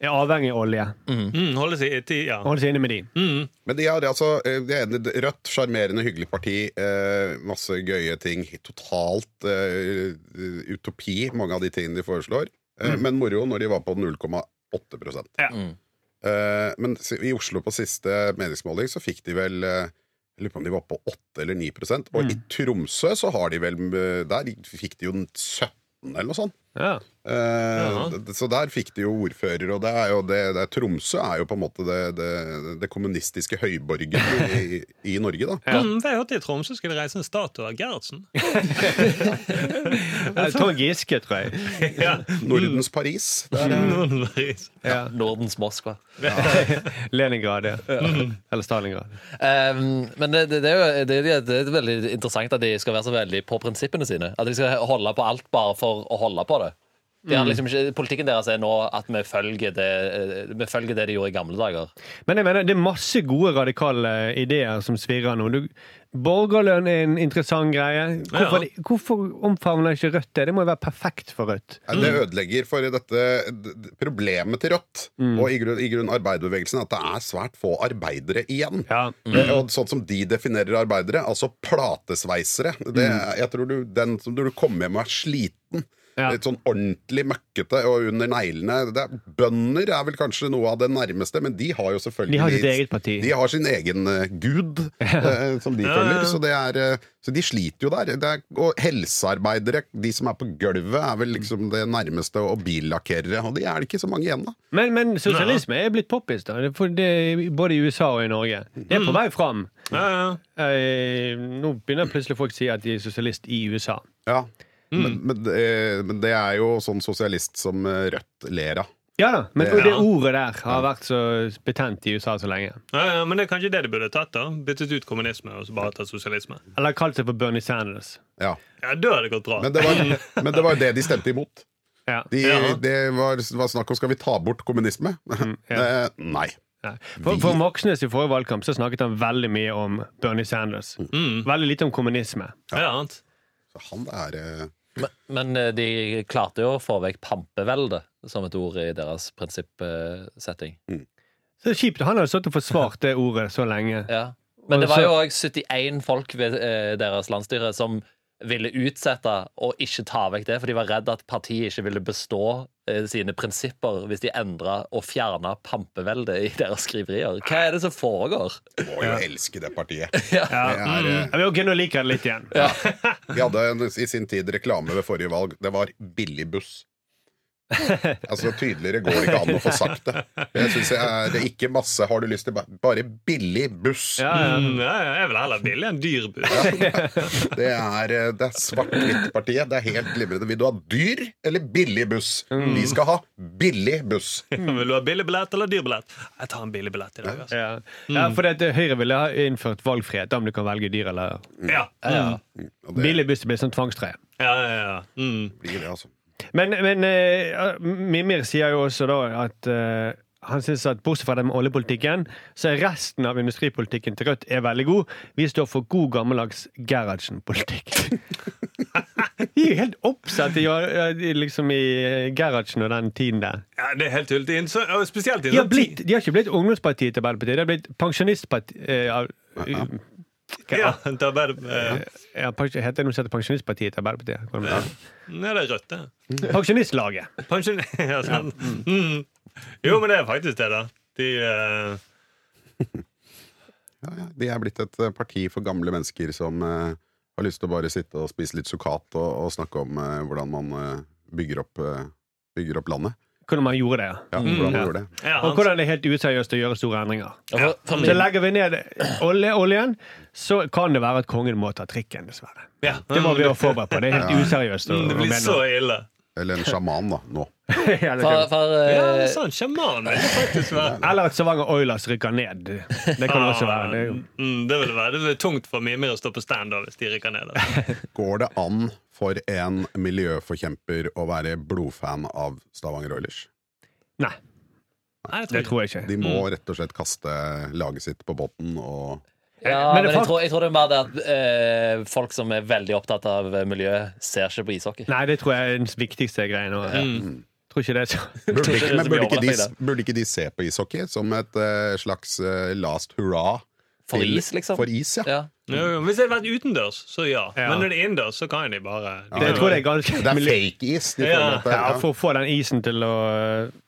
er avhengig av olje, Mm, holde seg ja. holde seg inne med de. Mm. Men de har altså det de er Rødt, sjarmerende, hyggelig parti. Eh, masse gøye ting. Totalt eh, utopi, mange av de tingene de foreslår. Eh, Men moro når de var på 0,8 Ja. Mm. Eh, Men i Oslo på siste meningsmåling så fikk de vel eh, Jeg lurer på om de var på 8 eller 9% Og i Tromsø så har de vel Der fikk de jo 17 eller noe sånt. Ja. Eh, Ja. Så der fikk de jo ordfører, og det er jo det, det er, Tromsø er jo på en måte det, det, det kommunistiske høyborgen i, i Norge, da. Ja. Mm, jeg hørte I Tromsø skulle de reise en statue av Gerhardsen. Trond Giske, tror jeg. ja. Nordens Paris. Det Norden Nordens. Ja. Nordens Moskva. Leningrad, ja. Eller Stalingrad. Um, men det, det, det, er jo, det, det, det er veldig interessant at de skal være så veldig på prinsippene sine. At de skal holde på alt bare for å holde på det. De har liksom ikke, politikken deres er nå at vi følger, det, eh, vi følger det de gjorde i gamle dager. Men jeg mener, det er masse gode radikale ideer som svirrer nå. Du, borgerlønn er en interessant greie. Hvorfor, hvorfor omfavner ikke Rødt det? Det må jo være perfekt for Rødt. Nei, det ødelegger for dette problemet til Rødt og i grunn, i grunn arbeiderbevegelsen at det er svært få arbeidere igjen. Ja. Mm. Og sånn som de definerer arbeidere, altså platesveisere det, Jeg tror du, den som du kommer hjem og er sliten Ja. Litt sånn ordentlig møkkete og under neglene. Er, bønder er vel kanskje noe av det nærmeste, men de har jo selvfølgelig De har sitt eget parti. De har sin egen eh, gud eh, som de Ja, følger, ja. så, det er, eh, så de sliter jo der. Det er, og helsearbeidere, de som er på gulvet, er vel liksom det nærmeste, og billakkerere. Og de er det ikke så mange igjen, da. Men, men sosialisme er blitt poppis, da. For det, både i USA og i Norge. Det er på vei fram. Ja, ja. Eh, nå begynner plutselig folk å si at de er sosialist i USA. Ja. Men, men, det, men det er jo sånn sosialist som eh, Rødt ler av. Ja da, men Det- det ordet der har vært så betent i USA så lenge. Ja, ja, men det er kanskje det de burde tatt. da Byttet ut kommunisme og så bare tatt sosialisme. Eller kalt seg for Bernie Sanders. Ja. Ja, Da hadde det gått bra. Men, det var, men det var det de stemte imot. Ja. De, Ja. Det var, var snakk om skal vi ta bort kommunisme. ja. Eh, Nei. Ja. For, for Moxnes i forrige valgkamp så snakket han veldig mye om Bernie Sanders. Mm. Veldig lite om kommunisme. Ja, sant. Så han er eh, Men, men eh, de klarte jo å få vekk pampevelde som et ord i deres prinsippsetting. Så det er kjipt. Han har stått og forsvart det ordet så lenge. Ja. Men det var jo òg 71 folk ved eh, deres landsstyre som ville utsette og ikke ta vekk det, for de var redd at partiet ikke ville bestå eh, sine prinsipper hvis de endra og fjerna pampeveldet i deres skriverier. Hva er det som foregår? Må jo elske det partiet. Ja. Det er, mm. Vi- ok, nå like det litt igjen. Vi hadde en, i sin tid reklame ved forrige valg. Det var billig buss. Altså Tydeligere går det ikke an å få sagt det. Jeg synes jeg er, det er ikke masse Har du lyst til bare billig buss? Ja, ja. Mm, ja, ja, jeg vil heller billig enn dyr buss. Det er, eh, det er svart-hvitt-partiet. Det er helt glimrende. Vil du ha dyr eller billig buss? Vi skal ha billig buss. Vil du ha billig billett eller dyr billett? Jeg tar en billig billett i dag. Altså. Ja, ja for det, Høyre ville ha innført valgfrihet om du kan velge dyr eller Ja. Ja. Det Billig buss blir sånn tvangstre Ja, ja, ja. Mm. blir det, altså. Men, men uh, Mimir sier jo også da at uh, han synes at bortsett fra den oljepolitikken, så er resten av industripolitikken til Rødt er veldig god. Vi står for god gammeldags Gerhardsen-politikk. De er jo helt oppsatt i, liksom i Gerhardsen og den tiden der. ja, det er helt tullete. Spesielt i De har, blitt, de har ikke blitt ungdomspartiet til Arbeiderpartiet, de har blitt pensjonistpartiet. Tid- Ja, ja, heter det noe som heter Pensjonistpartiet til Arbeiderpartiet? Er? Nei, det er rødt, det. Pensjonistlaget. Pensjon... Ja, sånn. Mm. Jo, men det er faktisk det, da. De uh... Ja, ja. De er blitt et eh, parti for gamle mennesker som uh, har lyst til å bare sitte og spise litt sukkat og, og snakke om uh, hvordan man bygger, opp, bygger opp landet. Hvordan man gjorde det. ja. Ja, hvordan man Ja. gjorde det. ja, Og hvordan det er helt useriøst å gjøre store endringer. For Så legger vi ned olje, oljen, så kan det være at kongen må ta trikken, dessverre. ja. Det må vi være forberedt på. Det er helt useriøst. å- Mm, Det blir så ille. Eller en sjaman, da, nå. Ja, det for, uh, for, Ja, eh, sånn sjaman vil faktisk være. Eller at Stavanger Oilers rykker ned. Det kan også være. Det jo Mm, det vil være det blir tungt for Mimir å stå på stand hvis de rykker ned. Går det an for en miljøforkjemper å være blodfan av Stavanger Oilers? Nei, Nei, det tror jeg ikke. De må rett og slett kaste laget sitt på båten og ja, Men men, er jeg, tror, jeg tror det er mer det at eh, folk som er veldig opptatt av miljø, ser ikke på ishockey. Nei, det tror jeg er den viktigste greien. Og, Mm. Tror ikke det Burde ikke, men burde ikke, de, burde ikke de se på ishockey som et uh, slags uh, last hurra? For is, liksom. For is, ja. Ja. Hvis det hadde vært utendørs, så ja. Ja. Men når det er innendørs, så kan de bare de det, Jeg tror det er ganske Det er fake is. De får Ja. Ja. For å få den isen til å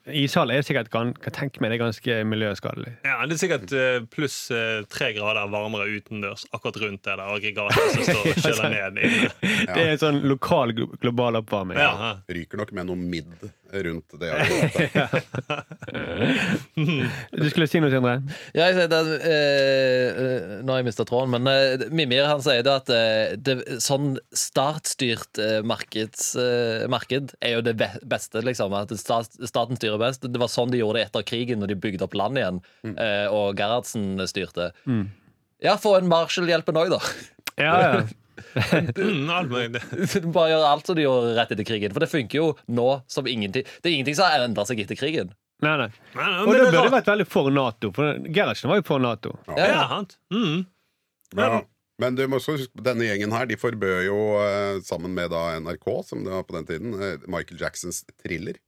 Ishall er sikkert gan- kan tenke meg det er ganske miljøskadelig. Ja, Det er sikkert eh, pluss eh, tre grader varmere utendørs akkurat rundt det der aggregatet som står og kjøler ned. inne. Det er en sånn lokal glo- global oppvarming. Ja, ja. Ryker nok med noe midd rundt det. aggregatet. Du skulle si noe, Sindre? Ja, jeg sier det, eh, nå har jeg mista tråden, men eh, Mimir han sier det at eh, det, sånn startstyrt eh, markeds, eh, marked er jo det beste, liksom. At stat, staten styrer best. Det var sånn de gjorde det etter krigen, når de bygde opp land igjen, Mm. og Gerhardsen styrte. Ja, få en Marshall-hjelpen òg, da. Ja, ja. Mm. Bare gjør alt som de gjorde rett etter krigen. For det funker jo nå som ingenting. Det er ingenting som har endra seg etter krigen. Nei, nei. Nei, nei, Og da det burde rart. vært veldig for Nato. For Gerhardsen var jo for Nato. Ja, Ja, sant. Mm. Ja. Men du må også huske denne gjengen her De forbød jo, eh, sammen med da NRK, som det var på den tiden, eh, Michael Jacksons thriller.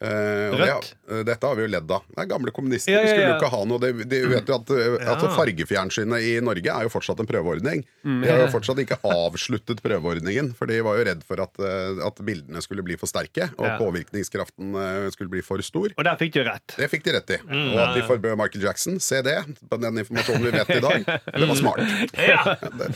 Eh, og det, eh, dette har vi jo ledd av. Det er gamle kommunister. Ja, ja, ja. skulle jo ikke ha noe De, de vet jo at, eh, at Fargefjernsynet i Norge er jo fortsatt en prøveordning. Mm, De har jo fortsatt ikke avsluttet prøveordningen, for de var jo redd for at, at bildene skulle bli for sterke, og påvirkningskraften skulle bli for stor. Og der fikk de rett. Det fikk de rett i. Mm, Og at de forbød Michael Jackson, se det, på den informasjonen vi vet i dag, det var smart. Ja!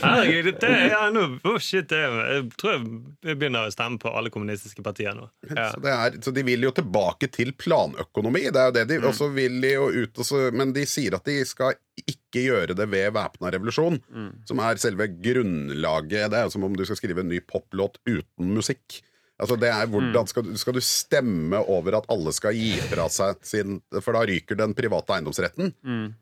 Herregud, det ja, nå, oh shit, det er, Jeg tror jeg begynner å stemme på alle kommunistiske partier nå. Ja. Så, det er, så de vil jo tilbake til planøkonomi. Det er jo det de, Mm. også vil de jo ut og så, Men de sier at de skal ikke gjøre det ved væpna revolusjon, Mm. som er selve grunnlaget. Det er jo som om du skal skrive en ny poplåt uten musikk. Altså det er Mm. hvordan skal, du- skal du stemme over at alle skal gi fra seg sin For da ryker den private eiendomsretten. Mm.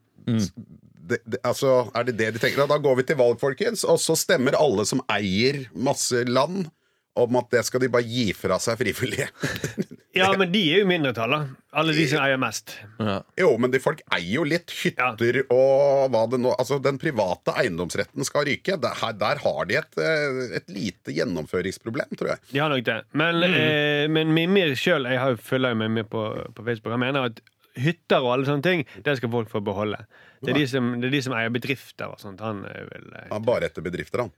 Det, det, altså, er det det de tenker? Da går vi til valg, folkens, og så stemmer alle som eier masse land, om at det skal de bare gi fra seg frivillig. Ja, men de er jo mindretallet. Alle de som eier mest. Ja. Jo, men de folk eier jo litt hytter og hva det nå Altså, den private eiendomsretten skal ryke. Der, der har de et, eh, et lite gjennomføringsproblem, tror jeg. De har nok det. Men, eh, men Mimir sjøl, jeg har jo følger jo Mimir på, på Facebook, han mener at hytter og alle sånne ting, det skal folk få beholde. Det er de som, det er de som eier bedrifter og sånt. Han vil, eh, Han er bare etter bedrifter, han.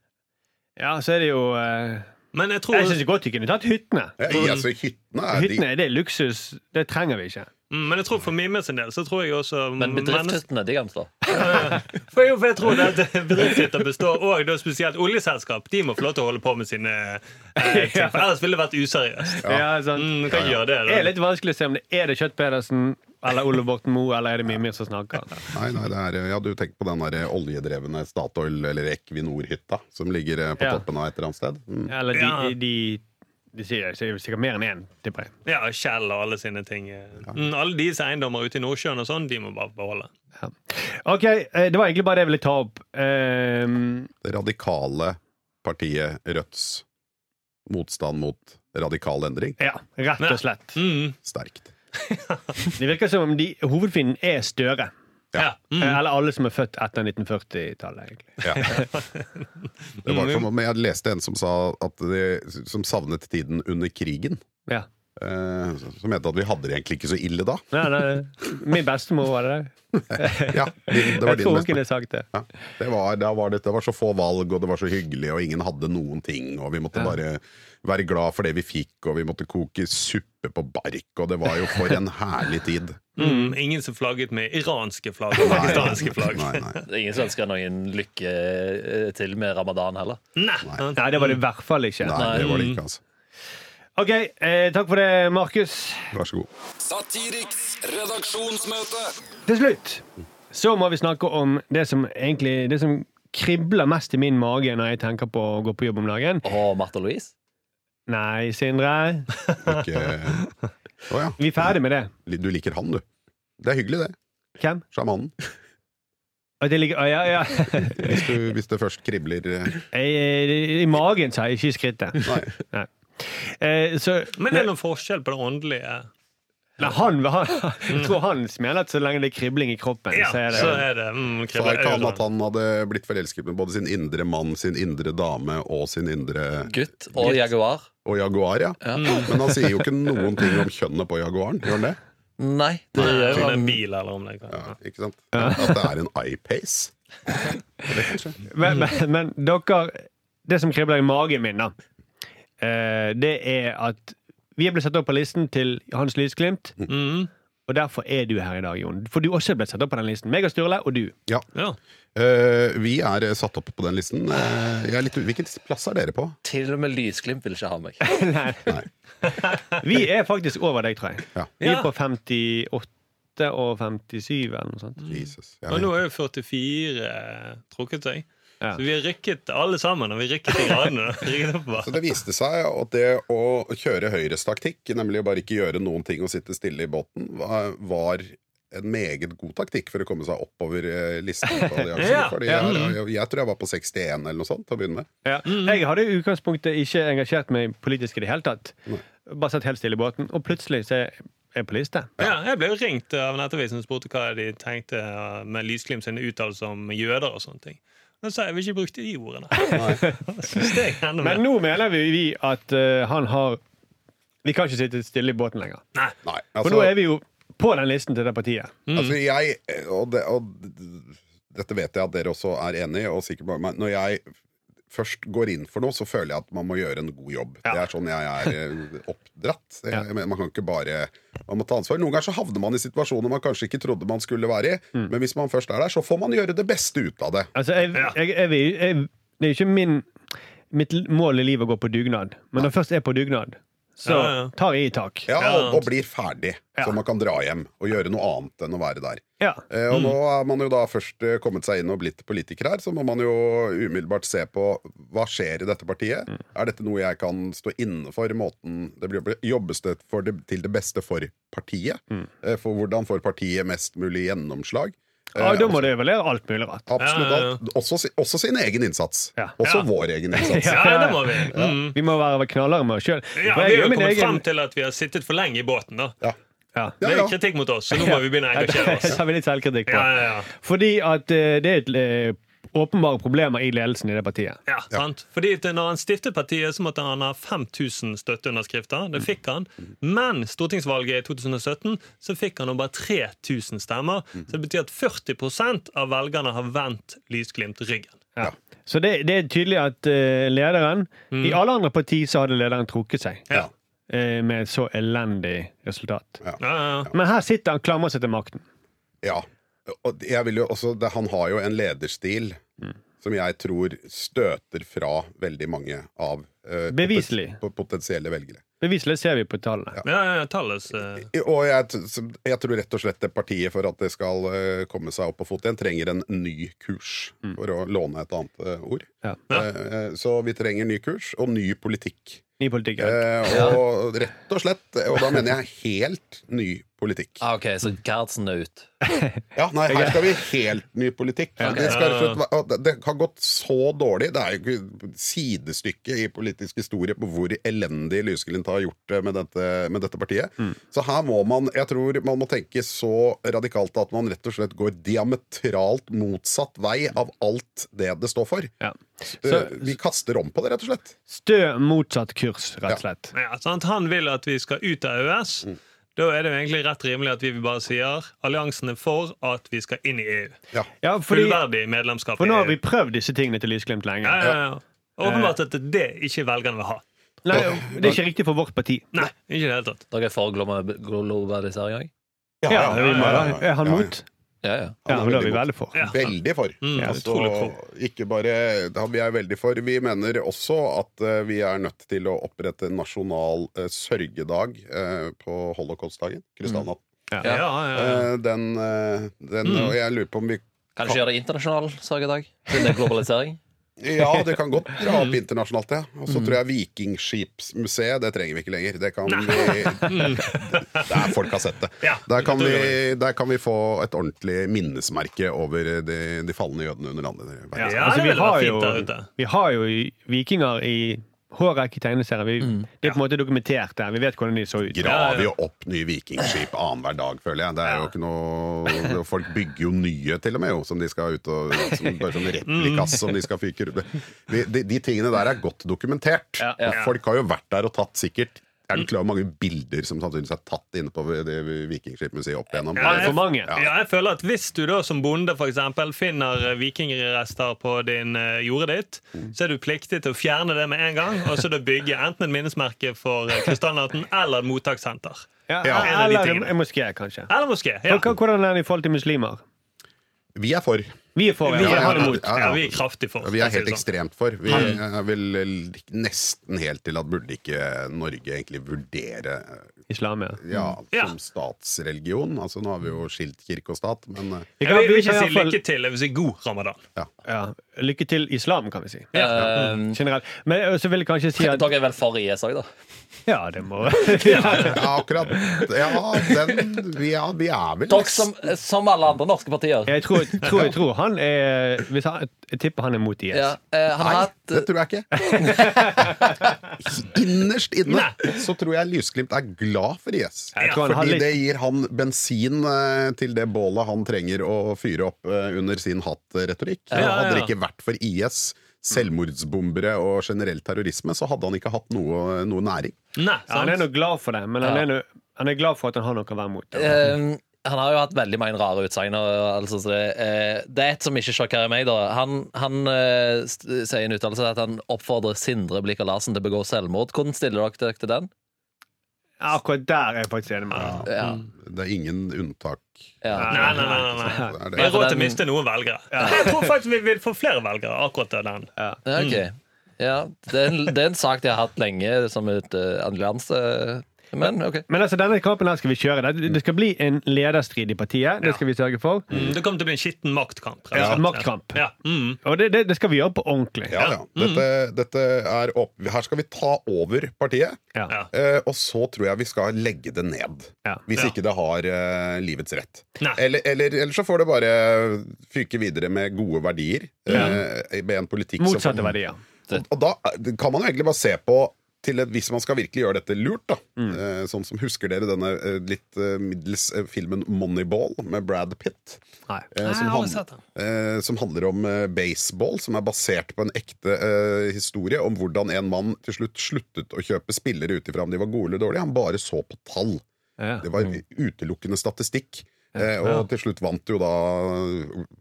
Ja, så er det jo eh, Men jeg tror Jeg syns godt de kunne tatt hyttene. Ja, altså, hyttene er de Hyttene det er luksus. Det trenger vi ikke. Mm, Men jeg tror for Mime sin del så tror jeg også Men bedriftshyttene, de kan stå. For jeg, for jeg tror at bedriftshytter består Og da spesielt oljeselskap. De må få lov til å holde på med sine eh, ting. For ellers ville det vært useriøst. Ja, sant. Mm, kan gjøre det, Det er litt vanskelig å se om det er det Kjøtt Pedersen eller Ole Borten Moe eller er det Mimir som snakker. Nei, nei, det er, ja, du tenker på den der oljedrevne Statoil- eller Equinor-hytta som ligger eh, på Ja. toppen av et eller annet sted. Mm. Eller de, Ja. de, de sier sier sikkert mer enn én, tipper jeg. Ja, Kjell og alle sine ting. Mm, alle deres eiendommer ute i Nordsjøen og sånn, de må bare beholde. Ja. OK, eh, det var egentlig bare det jeg ville ta opp. Um... Det radikale partiet Rødts motstand mot radikal endring. ja, rett og slett. Mm, Sterkt. Det virker som om de, hovedfienden er Støre. Ja. Mm. Eh, Eller alle som er født etter 1940-tallet, egentlig. Ja. Det var som om jeg leste en som sa at de, som savnet tiden under krigen. Ja. Eh, som mente at vi hadde det egentlig ikke så ille da. Ja, det, min bestemor var det. Ja, din, det var Jeg din tror hun kunne sagt det. ja. det, var, da var det, det var så få valg, og det var så hyggelig, og ingen hadde noen ting. Og vi måtte Ja. bare være glad for det vi fikk, og vi måtte koke suppe på bark. Og det var jo for en herlig tid. Mm, ingen som flagget med iranske flagg og pakistanske flagg. Nei, nei. Ingen som ønsker noen lykke eh, til med ramadan heller. Nei. Nei, det var det i hvert fall ikke. nei, det var det ikke, altså. OK, eh, takk for det, Markus. Vær så god. Satiriks redaksjonsmøte. Til slutt så må vi snakke om det som egentlig Det som kribler mest i min mage når jeg tenker på å gå på jobb om dagen. Og Martha Louise? Nei, Sindre. Ikke Å ja. Vi er ferdig med det. Du liker han, du. Det er hyggelig, det. Hvem? Sjamanen. At jeg ligger, å, ja, ja. Hvis, du, hvis det først kribler I, I magen, sa jeg, ikke i skrittet. Nei. Eh, så, Men det er noen forskjell på det åndelige. Nei, han, han, jeg tror han mener at så lenge det er kribling i kroppen, Ja, så er det så er det mm, Sa ikke han at han hadde blitt forelsket med både sin indre mann, sin indre dame og sin indre Gutt og Jaguar? Og jaguar, ja. Ja. Men han sier jo ikke noen ting om kjønnet på jaguaren. Gjør han det? Nei, det gjør jo en bil eller om det Ja, ikke sant? At det er en iPace. Men, men, men dere Det som kribler i magen min, da, eh, det er at vi er blitt satt opp på listen til Hans Lysglimt. Mm. Og derfor er du her i dag, Jon. For du også er blitt satt opp på den listen. Meg og Sturle og du. Ja. Ja. Uh, vi er eh, satt opp på den listen. Uh, jeg er litt, hvilken plass er dere på? Til og med Lysglimt vil ikke ha meg. Nei. Vi er faktisk over deg, tror jeg. Ja. Vi er på 58 og 57 eller noe sånt. Jesus. Og nå er jo 44 trukket seg. Ja. Så vi har rykket alle sammen, og vi rykket i gradene. Så det viste seg at det å kjøre Høyres taktikk, nemlig å bare ikke gjøre noen ting og sitte stille i båten, var, var en meget god taktikk for å komme seg oppover eh, listen. Ja, Fordi jeg, jeg, jeg tror jeg var på 61 eller noe sånt til å begynne med. Ja. Jeg hadde i utgangspunktet ikke engasjert meg politisk i det hele tatt. Bare satt helt stille i båten, og plutselig så er jeg på liste. Ja, jeg ble jo ringt av Nettavisen og spurte hva de tenkte med Lysglimt sine uttalelser om jøder og sånne ting. Da så har vi ikke brukt de ordene. Men nå mener vi, vi at uh, han har Vi kan ikke sitte stille i båten lenger. Nei, For nå er vi jo på den listen til det partiet. Altså jeg, og, det, og dette vet jeg at dere også er enig i, og sikkert. Når jeg først går inn for noe, så føler jeg at man må gjøre en god jobb. Ja. Det er sånn jeg er eh, oppdratt. Jeg, Jeg mener, Man kan ikke bare Man må ta ansvar. Noen ganger så havner man i situasjoner man kanskje ikke trodde man skulle være i, Mm. men hvis man først er der, så får man gjøre det beste ut av det. Altså, jeg, Ja. jeg, jeg, jeg, det er jo ikke min Mitt mål i livet å gå på dugnad. Men når jeg først er på dugnad, så Ja, ja. tar jeg i tak. Ja, og, og blir ferdig, Ja. så man kan dra hjem og gjøre noe annet enn å være der. Ja. Mm. og nå er man jo da først eh, kommet seg inn og blitt politiker her, så må man jo umiddelbart se på hva skjer i dette partiet. Er dette noe jeg kan stå inne for? Måten det blir Jobbes det, for det til det beste for partiet? Mm. for hvordan får partiet mest mulig gjennomslag? Ja, da må det evaluere alt mulig rart. Absolutt alt. Også, også sin egen innsats. Ja. Også Ja. vår egen innsats. Ja, det må vi. Mm. Vi må være knallere med oss sjøl. Ja, vi har jo kommet fram til at vi har sittet for lenge i båten. da Ja. ja. Det er kritikk mot oss, så nå må vi begynne å engasjere Det oss. har vi litt selvkritikk på. Ja, ja, ja. Fordi at eh, det er et, eh, åpenbare problemer i ledelsen i det partiet. Ja, sant? Fordi når han stiftet partiet, så måtte han ha 5000 støtteunderskrifter. Det fikk han. Men stortingsvalget i 2017 så fikk han bare 3000 stemmer. Så det betyr at 40% av velgerne har vendt Lysglimt ryggen. Ja. Så det, det er tydelig at uh, lederen I alle andre partier så hadde lederen trukket seg Ja. eh, med et så elendig resultat. Ja, ja, ja. Men her sitter han klamrer seg til makten. Ja. Og jeg vil jo også, det, han har jo en lederstil som jeg tror støter fra veldig mange av uh, Beviselig. poten- potensielle velgere. Beviselig ser vi på tallene. ja, ja, ja tallet, eh, Og jeg, jeg tror rett og slett det partiet, for at det skal uh, komme seg opp på fot igjen, trenger en ny kurs, for å låne et annet uh, ord. Ja. Så vi trenger ny kurs og ny politikk. I politikken. Eh, og rett og slett, og da mener jeg helt ny politikk. Ah, OK, så Gerhardsen er ut. Ja, nei, her skal vi helt ny politikk. Det, skal, det- har gått så dårlig. Det er jo ikke sidestykke i politisk historie på hvor elendig Lysglimt har gjort det med dette, med dette partiet. Så her må man jeg tror man må tenke så radikalt at man rett og slett går diametralt motsatt vei av alt det det står for. Ja. Eh, Så vi kaster om på det, rett og slett. stø motsatt kurs, rett og slett. ja, sant? Han vil at vi skal ut av EØS. Da er det jo egentlig rett rimelig at vi bare sier alliansen er for at vi skal inn i EU. Ja. Ja, fordi, Fullverdig medlemskap for nå har vi prøvd disse tingene til Lysglimt lenge. Ja, ja, ja. Åpenbart at det ikke velgerne vil ha. Nei, det er ikke riktig for vårt parti. Nei, ikke i det hele tatt. Dere er for globalisering òg? Ja, vi må da. Er han Ja, ja. mot? Ja, ja. Ja, da er vi veldig for. Veldig for. Mm, altså, for. ikke bare da Vi er veldig for. Vi mener også at uh, vi er nødt til å opprette en nasjonal uh, sørgedag uh, på holocaustdagen. Krystallnatt. Ja, ja, ja. Eh, den, den Mm. Og jeg lurer på om vi Kan ikke gjøre det internasjonal sørgedag? Siden det er globalisering? Ja, det kan godt dra Mm. opp internasjonalt, ja. Og så tror jeg Vikingskipsmuseet, det trenger vi ikke lenger. Det kan vi Der folk har sett det. Ja, Der kan, vi, der kan vi få et ordentlig minnesmerke over de, de falne jødene under landet. Ja, Altså, vi, har jo, vi har jo vikinger i- vikinger i hårrekke tegneserier. Vi, Det er på en måte dokumentert der. Vi vet hvordan de så ut. graver jo opp nye vikingskip annenhver dag, føler jeg. Det er jo ikke noe Folk bygger jo nye, til og med, jo, som de skal ut og som Bare sånn replikas som de skal fyke rundt. De, de, de tingene der er godt dokumentert. Ja. Og folk har jo vært der og tatt sikkert Er du klar over mange bilder som sannsynligvis er tatt inne på det Vikingskipmuseet opp igjennom? Ja, for mange. Ja. jeg føler at Hvis du da som bonde for eksempel, finner eh, vikingrester på din eh, jordet ditt, så er du pliktig til å fjerne det med en gang, og så da bygge enten et minnesmerke for eh, Krystallnatten eller et mottakssenter. Ja, eller en moské, kanskje. Eller moské. Ja. Hvordan er det i forhold til muslimer? Vi er for. Vi er for, Vi er, Vi har det imot. Ja, ja. ja, vi er kraftig for. Ja, Vi er helt sånn. ekstremt for. Vi er vel nesten helt til at burde ikke Norge egentlig vurdere Islam, ja. ja, Ja. som statsreligion. Altså Nå har vi jo skilt kirke og stat, men Vi Jeg kan, vil, vil vi ikke si fall- lykke til, jeg vil si god ramadan. ja, lykke til islam, kan vi si. Eh, Generelt. Men eh, så vil jeg kanskje si at Dere er vel for IS òg, da? Ja, det må ja, akkurat Ja, den Vi er, vi er vel Dere som, som alle andre norske partier. Jeg tror, tror, jeg tror han er hvis han, Jeg tipper han er mot IS. Ja, eh, han Nei, hatt det tror jeg ikke. Innerst inne så tror jeg Lysglimt er glad for IS. Har Fordi litt det gir han bensin eh, til det bålet han trenger å fyre opp eh, under sin hattretorikk. Ja, ja, ja. Hadde det ikke vært for IS selvmordsbombere og generell terrorisme, så hadde han ikke hatt noe, noe næring. Nei, Ja, han er nok glad for det, men han, Ja. er, no, han er glad for at han har noe å være mot. Eh, han har jo hatt veldig mange rare utsagn. altså, det, eh, det er et som ikke sjokkerer meg. da Han, han eh, sier i en uttalelse at han oppfordrer Sindre Blikka Larsen til å begå selvmord. Hvordan stiller dere dere til den? Akkurat der er jeg faktisk enig med deg. Ja. Det er ingen unntak. Ja. Nei, nei, nei, nei, nei. Det er har råd til å miste noen velgere. Jeg tror faktisk vi vil få flere velgere akkurat av den. Ja, Okay. Ja, det, er en, det er en sak de har hatt lenge som et uh, allianse. Men okay. Men altså, denne kampen her skal vi kjøre. Det, det skal bli en lederstrid i partiet. Det skal vi sørge for. Mm, Det kommer til å bli en skitten maktkamp. Ja, maktkamp. Ja. Mm. Og det, det, det skal vi gjøre på ordentlig. Ja, ja. Dette, dette er opp. Her skal vi ta over partiet, eh, og så tror jeg vi skal legge det ned. Ja. Hvis Ja. ikke det har eh, livets rett. Eller, eller, eller så får det bare fyke videre med gode verdier. Eh, med en politikk som verdier. Og, og da kan man jo egentlig bare se på til et, Hvis man skal virkelig gjøre dette lurt, da. Mm. Eh, sånn som Husker dere denne eh, litt eh, middels eh, filmen Moneyball med Brad Pitt? Nei. Eh, som, jeg har sett den. eh, som handler om eh, baseball, som er basert på en ekte eh, historie om hvordan en mann til slutt sluttet å kjøpe spillere ut ifra om de var gode eller dårlige. Han bare så på tall. Ja. Det var utelukkende statistikk. Eh, og til slutt vant jo da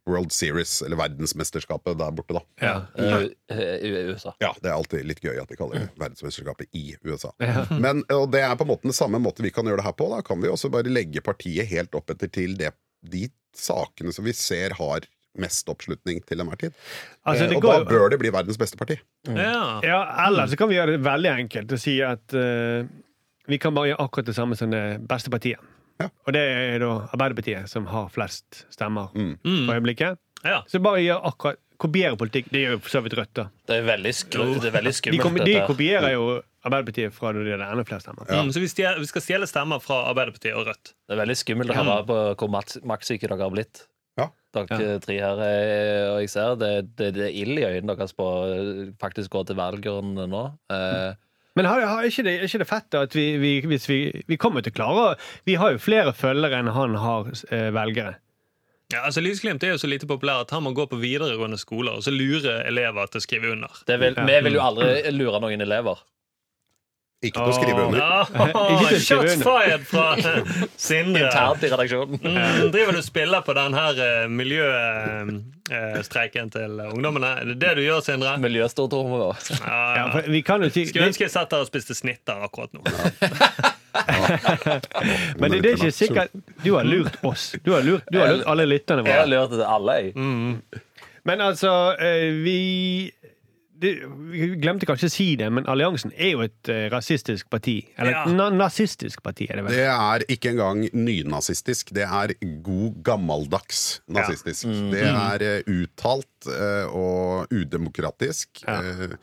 World Series, eller verdensmesterskapet, der borte, da. Ja. I, eh, i USA. Ja, det er alltid litt gøy at de kaller det verdensmesterskapet i USA. Men og det er på en måte den samme måte vi kan gjøre det her på. Da kan vi også bare legge partiet helt opp etter til det, de sakene som vi ser har mest oppslutning til enhver tid. Altså, Eh, og da bør det bli verdens beste parti. Ja. Ja, Eller så kan vi gjøre det veldig enkelt og si at uh, vi kan bare gjøre akkurat det samme som det beste partiet. Ja. Og det er da Arbeiderpartiet som har flest stemmer Mm. på øyeblikket. ja. Så bare gjør akkurat kopiere politikk. Det gjør jo for så vidt Rødt, da. Det er veldig, skru, det er veldig De, skummelt. kom, de kopierer jo Arbeiderpartiet fra når de hadde enda flere stemmer. Mm, så vi, stjel, vi skal stjele stemmer fra Arbeiderpartiet og Rødt. Det er veldig skummelt å høre på hvor maktsyke dere har blitt. Ja. Dere tre her, eh, og jeg ser det, det, det er ild i øynene deres på å faktisk gå til valgurnene nå. Eh, Men har, har ikke, det, er ikke det fett at vi, vi, hvis vi, vi kommer til å klare Vi har jo flere følgere enn han har eh, velgere. Ja, altså Lysglimt er jo så lite populær at han må gå på videregående skoler og så lure elever til å skrive under. det vil, Vi vil jo aldri lure noen elever. Ikke på å skrive under. Ja, Shots fired fra eh, Sindre. Internt i redaksjonen. Mm, driver du og spiller på den her eh, miljøstreiken til ungdommene? Er det det du gjør, Sindre? Miljøstortrommet. Ja, Ja, ja. vi kan jo si Skulle ønske jeg satt der og spiste snitter akkurat nå. Men det, det er ikke sikkert Du har lurt oss. Du har lurt, du har lurt alle lytterne Jeg har våre. lurt alle, jeg. Mm. Men altså, eh, vi det, Vi glemte kanskje å si det, men Alliansen er jo et eh, rasistisk parti. Eller Ja. et na nazistisk parti, er det vel? Det er ikke engang nynazistisk. Det er god, gammeldags nazistisk. Det er eh, uttalt eh, og udemokratisk. Ja. Eh,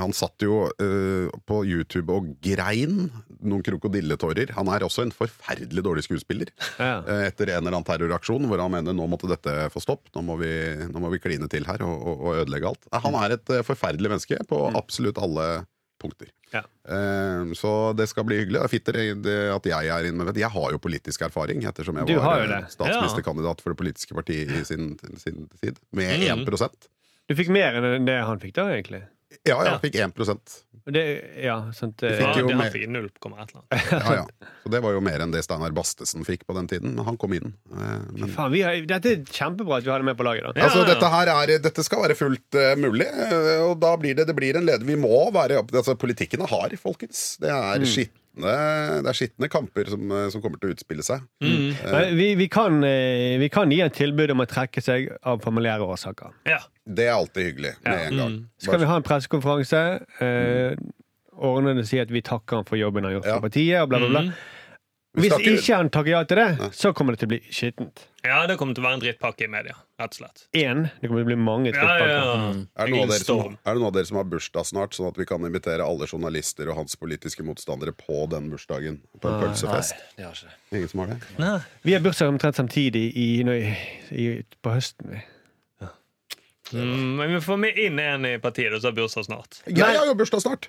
han satt jo eh, på YouTube og grein noen krokodilletårer. Han er også en forferdelig dårlig skuespiller. Ja. Eh, etter en eller annen terroraksjon hvor han mener nå måtte dette få stopp. Nå må vi, nå må vi kline til her og, og, og ødelegge alt. Han er et eh, forferdelig menneske på absolutt alle punkter. Ja. Eh, så det skal bli hyggelig. Er det- det at jeg er involvert. Jeg har jo politisk erfaring, ettersom jeg var eh, statsministerkandidat for det politiske partiet i sin, sin tid. Med Mm. 1 Du fikk mer enn det han fikk, da, egentlig. Ja, ja, Ja. fikk 1 Og Det, ja, sant, eh, fikk Ja, det fikk 0, et eller annet. ja, ja. Så det var jo mer enn det Steinar Bastesen fikk på den tiden. Men han kom inn. Eh, men Faen, vi har, dette er kjempebra at vi har det med på laget. da Ja, Altså, ja. dette, her er, dette skal være fullt uh, mulig, og da blir det, det blir en leder. Vi må være altså, Politikken er hard, folkens. Det er skitne, det er skitne kamper som, eh, som kommer til å utspille seg. Mm. Eh. Vi, vi, kan, eh, vi kan gi en tilbud om å trekke seg av familiære årsaker. Ja. Det er alltid hyggelig med Ja. en gang. Mm. Så kan vi ha en pressekonferanse. Eh, ordne det og si at vi takker han for jobben han har gjort Ja. for partiet. Og bla, bla, bla. Mm. Vi Hvis ikke- ikke han takker ja til det, så kommer det til å bli skittent. ja, det kommer til å være en drittpakke i media, rett og slett. Én. Det kommer til å bli mange Ja, ja, ja. Mm. Er det, noen av dere som, er det noen av dere som har bursdag snart, sånn at vi kan invitere alle journalister og hans politiske motstandere på den bursdagen? På en pølsefest? har ikke. Ingen som har det? Nei. Vi har bursdag omtrent samtidig i, i, i, på høsten. vi. Mm, men vi får med inn en i partiet som har bursdag snart. Jeg har jo bursdag snart!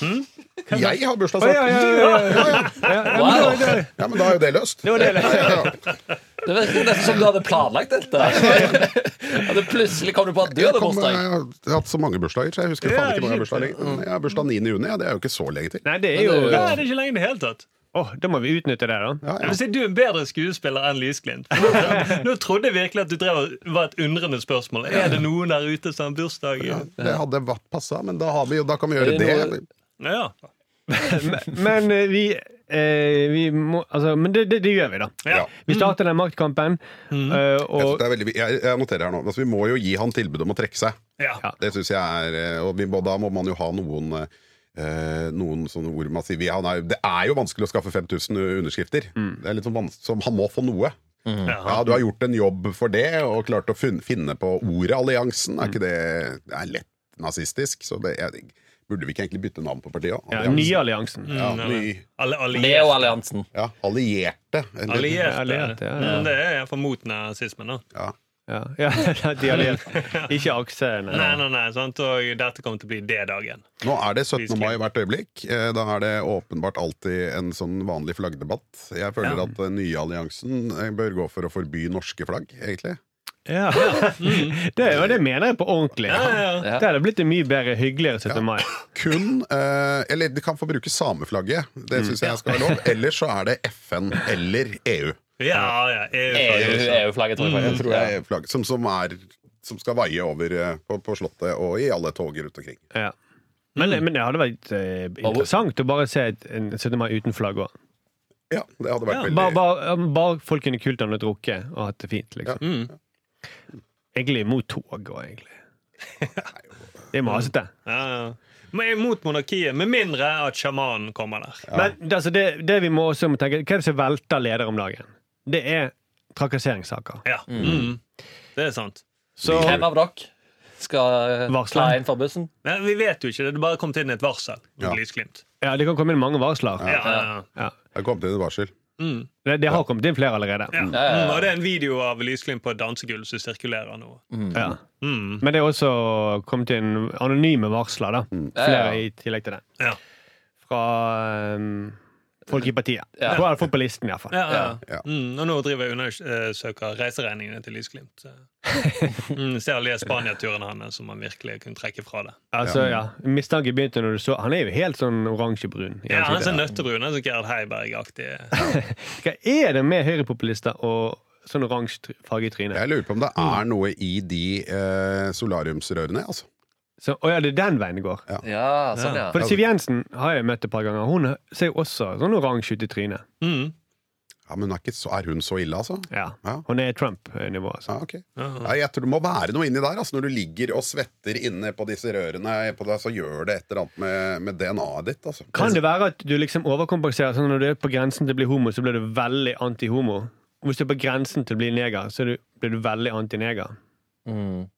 Jeg har bursdag snart. ja, ja, ja, ja. Ja, ja, men da- da- Ja, men da er jo det løst. Det var det. Det virker nesten som du hadde planlagt dette. At plutselig kom du på at du Jeg, hadde bursdag. jeg har hatt så mange bursdager, så jeg husker faen ikke mange jeg har bursdag lenger. Jeg har bursdag 9. juni, ja, det er jo ikke så lenge til. Nei, det er jo det er jo- Nei, det er ikke lenge i det hele tatt. Åh, Da må vi utnytte det, da. Ja, ja. si Du er en bedre skuespiller enn Lysglimt. Nå, trodde jeg virkelig at du drev var et undrende spørsmål. Er det noen der ute som har bursdag? Ja, det hadde vært passa, men da, har vi, da kan vi gjøre det det. ja. Men men vi, eh, vi må Altså, men det, det, det gjør vi, da. Ja. Vi starter den maktkampen, eh, Jeg, og det er veldig, jeg, jeg noterer her nå. Altså, vi må jo gi han tilbud om å trekke seg. Ja. Det synes jeg er eh, Og vi da må man jo ha noen eh, noen sånne ord man sier vi, han er, Det er jo vanskelig å skaffe 5000 underskrifter. Det er litt sånn så Han må få noe. Ja, Du har gjort en jobb for det og klart å finne på ordet alliansen. Er ikke det, det er lett nazistisk? Så det er, burde vi ikke egentlig bytte navn på partiet? ja, Alliansen. Nye alliansen. Ja, Mm, ny. Neo-alliansen. ja, allierte. Allierte. Allierte, ja, ja. Mm, Det er iallfall mot nazismen. da. Ja. Ja, allierte. Ikke akse. Nei. Nei, nei, sant? Og dette kommer til å bli D-dagen. Nå er det 17. mai hvert øyeblikk. Eh, Da er det åpenbart alltid en sånn vanlig flaggdebatt. Jeg føler Ja. at den nye alliansen eh, bør gå for å forby norske flagg, egentlig. Ja. Det, og det mener jeg på ordentlig. Ja, ja, ja. Ja. Det hadde blitt en mye bedre, hyggeligere 17. mai. Kun eh, Eller de kan få bruke sameflagget. Det syns jeg skal være lov. Ellers så er det FN eller EU. Ja, ja, EU, EU- EU-flagget, tror jeg. Tror jeg EU som, som, er, som skal vaie over eh, på, på Slottet og i alle tog rundt omkring. Ja. Men, men det hadde vært eh, interessant å bare se et, en 17. mai uten flagg òg. Ja, det hadde vært Ja, veldig Bare, bare, bare folk kunne kult og drukket og hatt det fint, liksom. Mm. Egentlig mot tog òg, egentlig. Det er masete. Ja, ja. Mot monarkiet, med mindre at sjamanen kommer der. Men altså, det, det vi må også må tenke Hva er det som velter leder om dagen? Det er trakasseringssaker. Ja, mm. Det er sant. Så Hvem av dere skal varsle inn for bussen? Ja, vi vet jo ikke det. Det bare kommet inn et varsel. Ja. Ja, det kan komme inn mange varsler. Ja, ja, ja. Ja. Det kom til et varsel. Mm. Det, det har kommet inn flere allerede. Ja. Mm, og det er en video av Lysglimt på et dansegulv som sirkulerer nå. Ja. Mm. Men det er også kommet inn anonyme varsler, da. Ja, Flere ja. i tillegg til det. Ja. Fra um, folk i partiet. Ja. Fra folk på listen, iallfall. Ja, ja. Ja. Mm, og nå driver jeg undersøker reiseregningene til Lysglimt. Mm, ser alle de Spania-turene hans som man virkelig kunne trekke fra det. Altså, ja. Mistanke begynte når du så Han er jo helt sånn oransjebrun. i Ja, Han er sånn nøttebrun, han er Gerd Heiberg-aktig. Hva er det med høyrepopulister og sånn oransje farge i trynet? Jeg lurer på om det er noe i de eh, solariumsrørene. Altså. Så, å ja, det er den veien det går. Ja, sånn, ja. For Siv Jensen har jeg møtt et par ganger. Hun ser jo også sånn oransje ut i trynet. Mm. Ja, men er, ikke så, er hun så ille, altså? Ja. Ja. Hun er Trump-nivå. Altså. Ja, okay. Ja. Ja, jeg tror det må være noe inni der. Altså, når du ligger og svetter inne på disse rørene, på det, så gjør det et eller annet med, med DNA-et ditt. Altså. Kan det være at du liksom overkompenserer? Sånn når du er på grensen til å bli homo, så blir du veldig anti-homo. Hvis du er på grensen til å bli neger, så er blir du veldig anti-neger. Mm.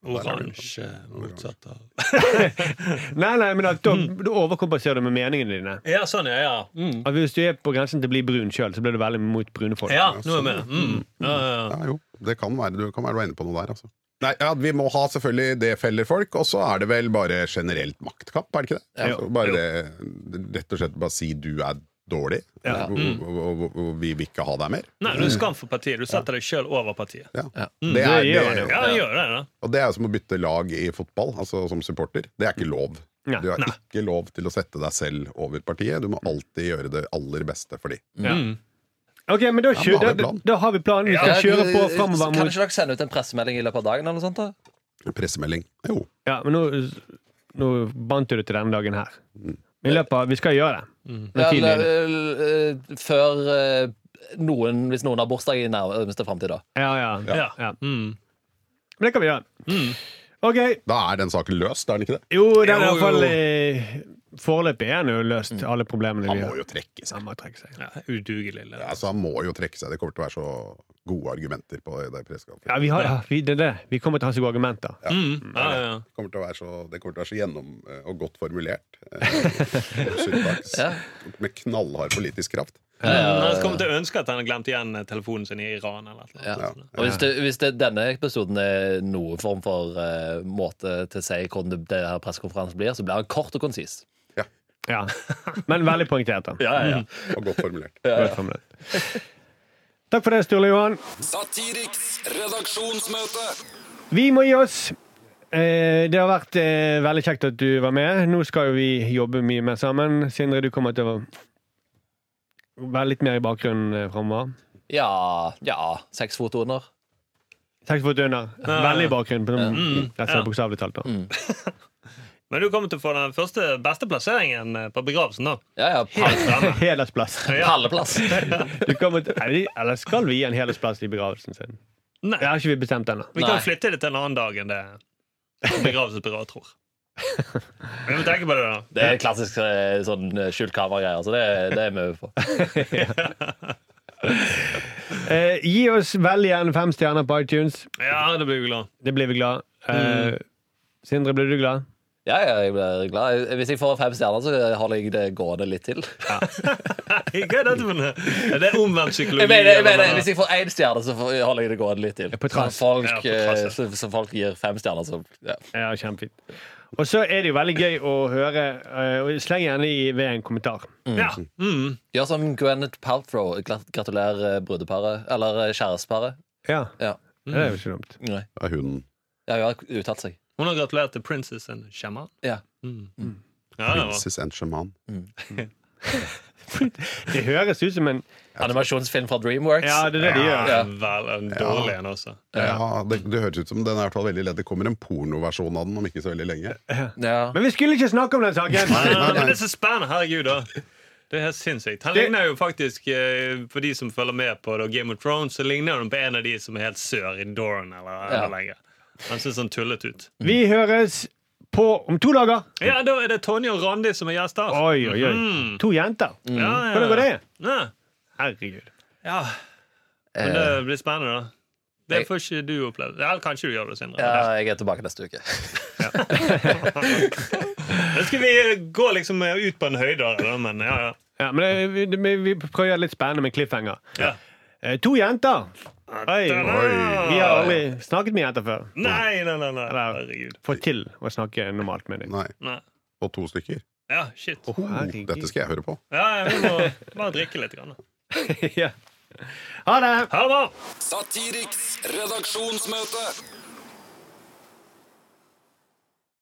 Oransje motsatt av Nei, nei, men at da, du overkompenserer det med meningene dine. Ja, sånn, ja. ja. Mm. At hvis du er på grensen til å bli brun sjøl, så blir du veldig mot brune folk. Ja, nå er jeg med. Mm. Ja, ja, ja. Ja, jo, det kan være, du kan være inne på noe der, altså. Nei, ja, Vi må ha selvfølgelig det feller folk, og så er det vel bare generelt maktkamp, er det ikke det? Altså, bare det, rett og slett bare si du er dårlig, Ja. og, og, og, og, og vi vil ikke ha deg mer. Nei, du er skam for partiet. Du setter deg sjøl over partiet. Ja. Mm, Det det er, gjør det, han jo. Ja, gjør det, da. og det er som å bytte lag i fotball, altså som supporter. Det er ikke lov. Ja. Du har Nei. ikke lov til å sette deg selv over partiet. Du må alltid gjøre det aller beste for dem. Ja. Mm. Ok, men da, Ja, kjø- da har da, vi da har vi planen. Vi skal Ja, kjøre på framover Kan ikke dere sende ut en pressemelding i løpet av dagen? eller noe sånt da? Pressemelding. Jo. Ja, men nå, nå bandt du det til denne dagen her. I løpet av, Vi skal gjøre det. Når Ja, eller, eh, før eh, noen, hvis noen har bursdag i nærmeste framtid, da. Ja, ja. Ja. ja. Mm. Men det kan vi gjøre. Mm. Ok. Da er den saken løst, er den ikke det? Jo, det er i Foreløpig er han jo løst, alle problemene Han må jo trekke seg. Han må trekke seg. Ja, udugelig. Ja, altså, han må jo trekke seg. Det kommer til å være så gode argumenter på det pressekonferansen. Ja, vi, har, ja, vi, det er det. vi kommer til å ha så gode argumenter. Mm. Ja, ja, ja. Det kommer til å være så, det kommer til å være så gjennom eh, og godt formulert. eh. Ja. Med knallhard politisk kraft. Mm. Han kommer til å ønske at han har glemt igjen eh, telefonen sin i Iran. Eller noe. Ja. Og hvis, det, hvis det, denne episoden er noen form for uh, måte til å si hvordan det, det her pressekonferansen blir, så blir han kort og konsis. Ja. Men veldig poengtert. da. Ja, ja, ja. Og godt formulert. Godt formulert. Takk for det, Sturle Johan. Satiriks redaksjonsmøte. Vi må gi oss. Eh, det har vært eh, veldig kjekt at du var med. Nå skal jo vi jobbe mye mer sammen. Sindre, du kommer til å være litt mer i bakgrunnen eh, framover. ja, ja. Seks fot under. Seks fot under. Veldig i bakgrunnen. På og slett Ja. bokstavelig talt. da. Men du kommer til å få den første beste plasseringen eh, på begravelsen, da. Ja, ja. Pall, Hedersplass. palleplass. Du kommer til, eller skal vi gi en hedersplass i begravelsen sin? Nei, Det har ikke vi bestemt ennå. Vi kan Nei. flytte det til en annen dag enn det begravelsesbyrået tror. Vi må tenke på det, da. Det er klassisk eh, sånn eh, skjult kamera-greier, så det, det er vi over på. Eh, gi oss vel igjen fem stjerner på iTunes. Ja, det blir vi glad. Det blir vi glad. Eh, Sindre, blir du glad? Ja, ja, jeg blir glad. Hvis jeg får fem stjerner, så holder jeg det gående litt til. Hva er dette du mener? Er det omvendt psykologi? Jeg mener, jeg mener, hvis jeg får én stjerne, så holder jeg det gående litt til. På trass. Folk, Ja, ja. eh, så, så folk gir fem stjerner, så ja. Ja, kjempefint. Og så er det jo veldig gøy å høre. eh, og Sleng gjerne i ved en kommentar. Ja. Mm. Gjør som Gwyneth Paltrow. Gratulerer eh, brudeparet. Eller kjæresteparet. Ja, Ja. det er jo ikke dumt. Nei. Er hun Ja, hun har uttalt seg. Hun har gratulert til Princess and Shaman. Ja. Mm. Ja. Princess and Shaman. Det høres ut som en Animasjonsfilm fra Dreamworks. Ja, det er det de gjør. Ja. Vel, en dårlig en også. Ja, det, det høres ut som den er i hvert fall veldig lett. Det kommer en pornoversjon av den om ikke så veldig lenge. Ja. Men vi skulle ikke snakke om den saken! Nei, men det er så spennende. Herregud, da. Det er helt sinnssykt. Han Det- ligner jo faktisk, eh, for de som følger med på Game of Thrones, så ligner han på en av de som er helt sør i Doran eller Ja. lenger. Han ser sånn tullete ut. Vi høres på om to dager. Ja, da er det Tonje og Randi som er gjester. Oi, oi, oi. Mm. To jenter. Ja, ja, Hvordan går det? Ja. Herregud. ja. Men det blir spennende, da. Det jeg- får ikke du oppleve. Ja, kanskje du gjør det, Sindre. ja, jeg er tilbake neste uke. Nå skal vi gå liksom ut på en høyde, da, men ja, ja. Ja, men det, vi, det, vi prøver å gjøre det litt spennende med cliffhanger. ja. Eh, to jenter. Oi. Vi har aldri snakket med jenter før. Nei, nei, nei, nei. Eller-. Fått til å snakke normalt med dem. Nei. Nei. Og to stykker. Ja, shit. Oh, Dette skal jeg høre på. Ja, ja, vi må bare drikke litt. Grann. ja. Ha det! Ha det! Satiriks redaksjonsmøte.